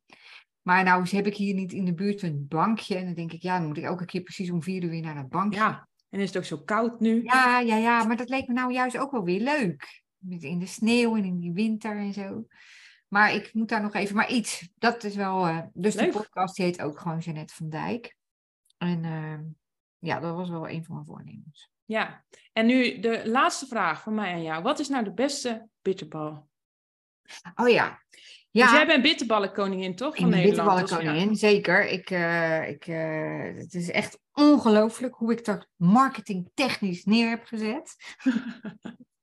Maar nou heb ik hier niet in de buurt een bankje. En dan denk ik, ja, dan moet ik elke keer precies om vier uur weer naar dat bankje. Ja, en is het ook zo koud nu? Ja, ja, ja, maar dat leek me nou juist ook wel weer leuk. In de sneeuw en in die winter en zo. Maar ik moet daar nog even, maar iets, dat is wel. Uh, dus Leuk. de podcast die heet ook gewoon Jeannette van Dijk. En uh, ja, dat was wel een van mijn voornemens. Ja, en nu de laatste vraag van mij aan jou. Wat is nou de beste bitterbal? Oh ja. ja. Dus jij bent bitterballenkoningin, toch? Van ik ben bitterballenkoningin, ja. zeker. Ik, uh, ik, het is echt ongelooflijk hoe ik dat marketingtechnisch neer heb gezet. [LAUGHS]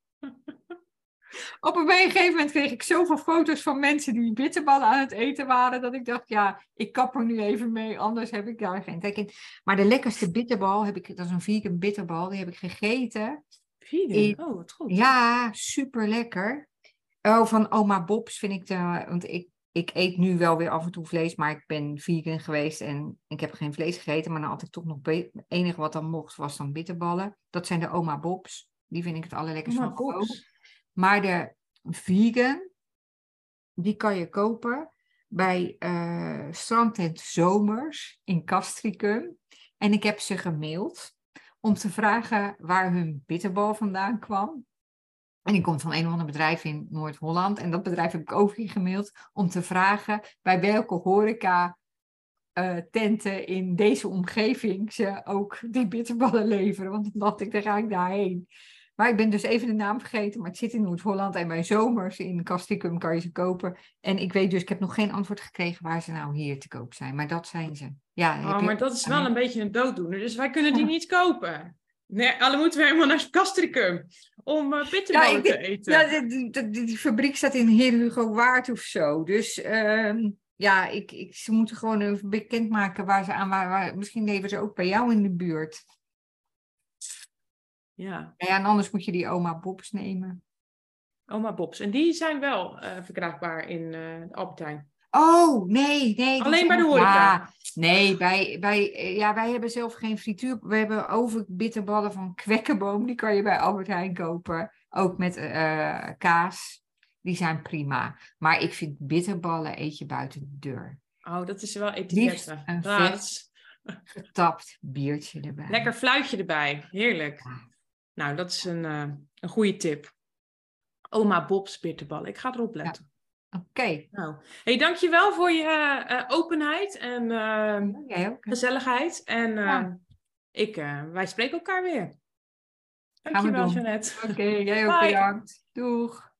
Op een gegeven moment kreeg ik zoveel foto's van mensen die bitterballen aan het eten waren, dat ik dacht, ja, ik kap er nu even mee, anders heb ik daar geen trek in. Maar de lekkerste bitterbal heb ik, dat is een vegan bitterbal, die heb ik gegeten. Vegan? oh, wat goed. Ja, super lekker. Oh, van oma Bob's vind ik de, want ik, ik eet nu wel weer af en toe vlees, maar ik ben vegan geweest en ik heb geen vlees gegeten, maar dan had ik toch nog, het enige wat dan mocht was dan bitterballen. Dat zijn de oma Bob's. Die vind ik het allerlekkerste van maar de vegan, die kan je kopen bij uh, Strandtent Zomers in Castricum. En ik heb ze gemaild om te vragen waar hun bitterbal vandaan kwam. En die komt van een of ander bedrijf in Noord-Holland. En dat bedrijf heb ik ook gemaild om te vragen bij welke horeca uh, tenten in deze omgeving ze ook die bitterballen leveren. Want dan dacht ik, dan ga ik daarheen. Maar ik ben dus even de naam vergeten, maar het zit in Noord-Holland en bij zomers in Castricum kan je ze kopen. En ik weet dus, ik heb nog geen antwoord gekregen waar ze nou hier te koop zijn, maar dat zijn ze. Ja, oh, maar dat is wel een beetje een dooddoener, dus wij kunnen die niet kopen. Nee, alle moeten we helemaal naar Castricum om uh, bitterballen te eten. Ja, die, die, die, fabriek staat in Heer Hugo Waard of zo. Dus uh, ja, ik, ik, ze moeten gewoon even bekendmaken waar ze aan waar, waar. Misschien leven ze ook bij jou in de buurt. Ja. ja, en anders moet je die oma Bobs nemen. Oma Bobs. En die zijn wel uh, verkrijgbaar in uh, de Albertijn. Oh, nee, nee. Alleen bij de horeca? Ja, nee, wij, wij, ja, wij hebben zelf geen frituur. We hebben over bitterballen van kwekkenboom. Die kan je bij Albert Heijn kopen. Ook met uh, kaas. Die zijn prima. Maar ik vind bitterballen eet je buiten de deur. Oh, dat is wel etiquette. Een vet, getapt biertje erbij. Lekker fluitje erbij. Heerlijk. Ja. Nou, dat is een, uh, een goede tip. Oma Bob's bitterballen. Ik ga erop letten. Oké. Okay. Nou, hey, dankjewel voor je uh, openheid en uh, gezelligheid. En ja. ik, wij spreken elkaar weer. Dankjewel, Jeannette. Oké, okay, jij ook bedankt. Doeg.